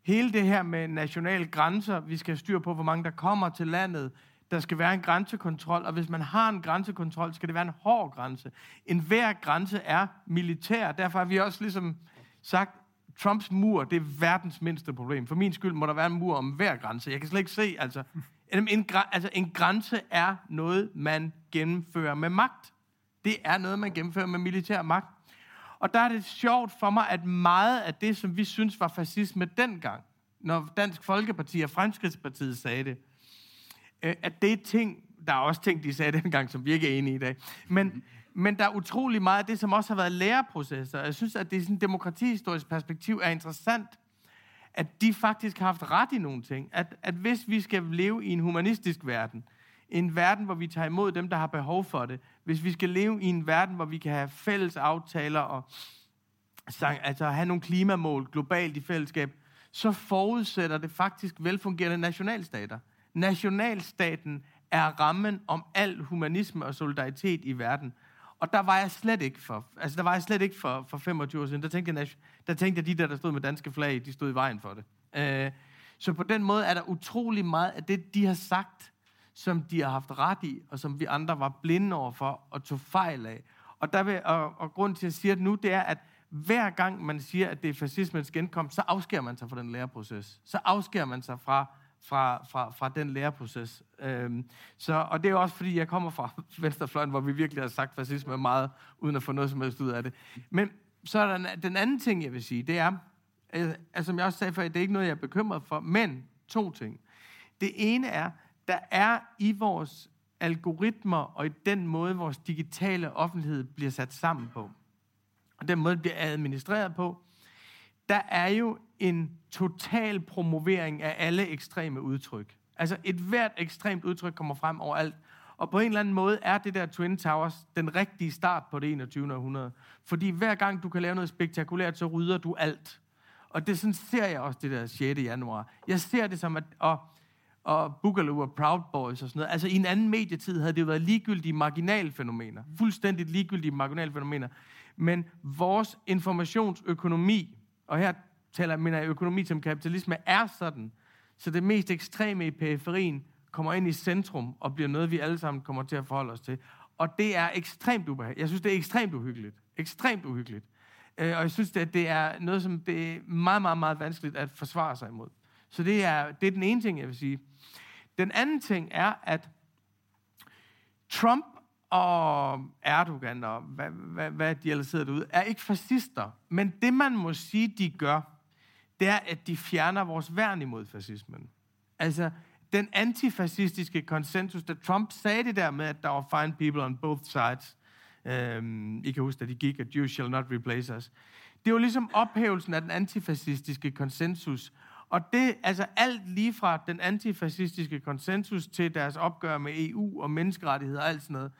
hele det her med nationale grænser, vi skal styr på, hvor mange der kommer til landet, der skal være en grænsekontrol, og hvis man har en grænsekontrol, skal det være en hård grænse. En hver grænse er militær, derfor har vi også ligesom sagt, Trumps mur, det er verdens mindste problem. For min skyld må der være en mur om hver grænse. Jeg kan slet ikke se, altså, en, en, altså, en grænse er noget, man gennemfører med magt. Det er noget, man gennemfører med militær magt. Og der er det sjovt for mig, at meget af det, som vi synes var fascisme dengang, når Dansk Folkeparti og Fremskridspartiet sagde det, øh, at det er ting, der er også ting, de sagde dengang, som vi ikke er enige i i dag. Men, men der er utrolig meget af det, som også har været læreprocesser. Jeg synes, at det i sådan et demokratihistorisk perspektiv er interessant, at de faktisk har haft ret i nogle ting. At, at hvis vi skal leve i en humanistisk verden, en verden, hvor vi tager imod dem, der har behov for det, hvis vi skal leve i en verden, hvor vi kan have fælles aftaler og altså have nogle klimamål globalt i fællesskab, så forudsætter det faktisk velfungerende nationalstater. Nationalstaten er rammen om al humanisme og solidaritet i verden. Og der var jeg slet ikke for, altså der var jeg slet ikke for, for 25 år siden. Der tænkte, jeg, der tænkte jeg, de der, der stod med danske flag, de stod i vejen for det. Øh, så på den måde er der utrolig meget af det, de har sagt, som de har haft ret i, og som vi andre var blinde over for og tog fejl af. Og, der vil, og, og grund til, at jeg siger det nu, det er, at hver gang man siger, at det er fascismens genkomst, så afskærer man sig fra den læreproces. Så afskærer man sig fra, fra, fra, fra den læreproces. Øhm, så, og det er også, fordi jeg kommer fra Venstrefløjen, hvor vi virkelig har sagt fascisme meget, uden at få noget som helst ud af det. Men så er der den anden ting, jeg vil sige, det er, øh, altså, som jeg også sagde før, det er ikke noget, jeg er bekymret for, men to ting. Det ene er, der er i vores algoritmer og i den måde, vores digitale offentlighed bliver sat sammen på, og den måde, det bliver administreret på, der er jo en total promovering af alle ekstreme udtryk. Altså et hvert ekstremt udtryk kommer frem overalt. Og på en eller anden måde er det der Twin Towers den rigtige start på det 21. århundrede. Fordi hver gang du kan lave noget spektakulært, så rydder du alt. Og det sådan ser jeg også det der 6. januar. Jeg ser det som, at... Og, og Boogaloo og Proud Boys og sådan noget. Altså i en anden medietid havde det jo været ligegyldige marginalfænomener. Fuldstændig ligegyldige marginalfænomener. Men vores informationsøkonomi, og her taler jeg, mener jeg økonomi som kapitalisme, er sådan, så det mest ekstreme i periferien kommer ind i centrum og bliver noget, vi alle sammen kommer til at forholde os til. Og det er ekstremt ubehageligt. Jeg synes, det er ekstremt uhyggeligt. Ekstremt uhyggeligt. Øh, og jeg synes, at det er noget, som det er meget, meget, meget vanskeligt at forsvare sig imod. Så det er, det er den ene ting, jeg vil sige. Den anden ting er, at Trump og Erdogan og hvad, hvad, hvad de ellers sidder derude, er ikke fascister. Men det, man må sige, de gør, det er, at de fjerner vores værn imod fascismen. Altså, den antifascistiske konsensus, da Trump sagde det der med, at der var fine people on both sides, øhm, I kan huske, at de gik, at you shall not replace us. Det var ligesom ophævelsen af den antifascistiske konsensus. Og det, altså alt lige fra den antifascistiske konsensus til deres opgør med EU og menneskerettigheder og alt sådan noget,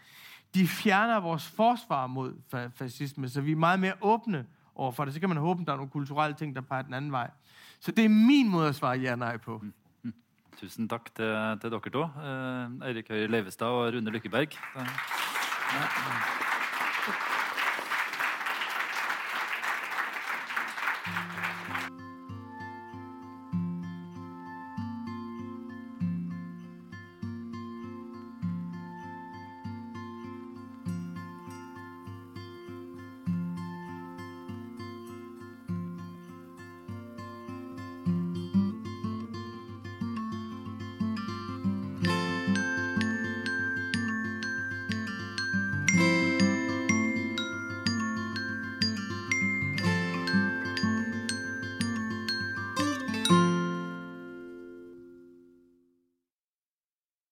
de fjerner vores forsvar mod fa- fascisme, så vi er meget mere åbne over for det. Så kan man håbe, at der er nogle kulturelle ting, der peger den anden vej. Så det er min måde at svare ja nej på. Mm. mm. Tusen tak til, til dere to. Eh, Eirik Høie Leivestad og Rune Lykkeberg. Eh, ja.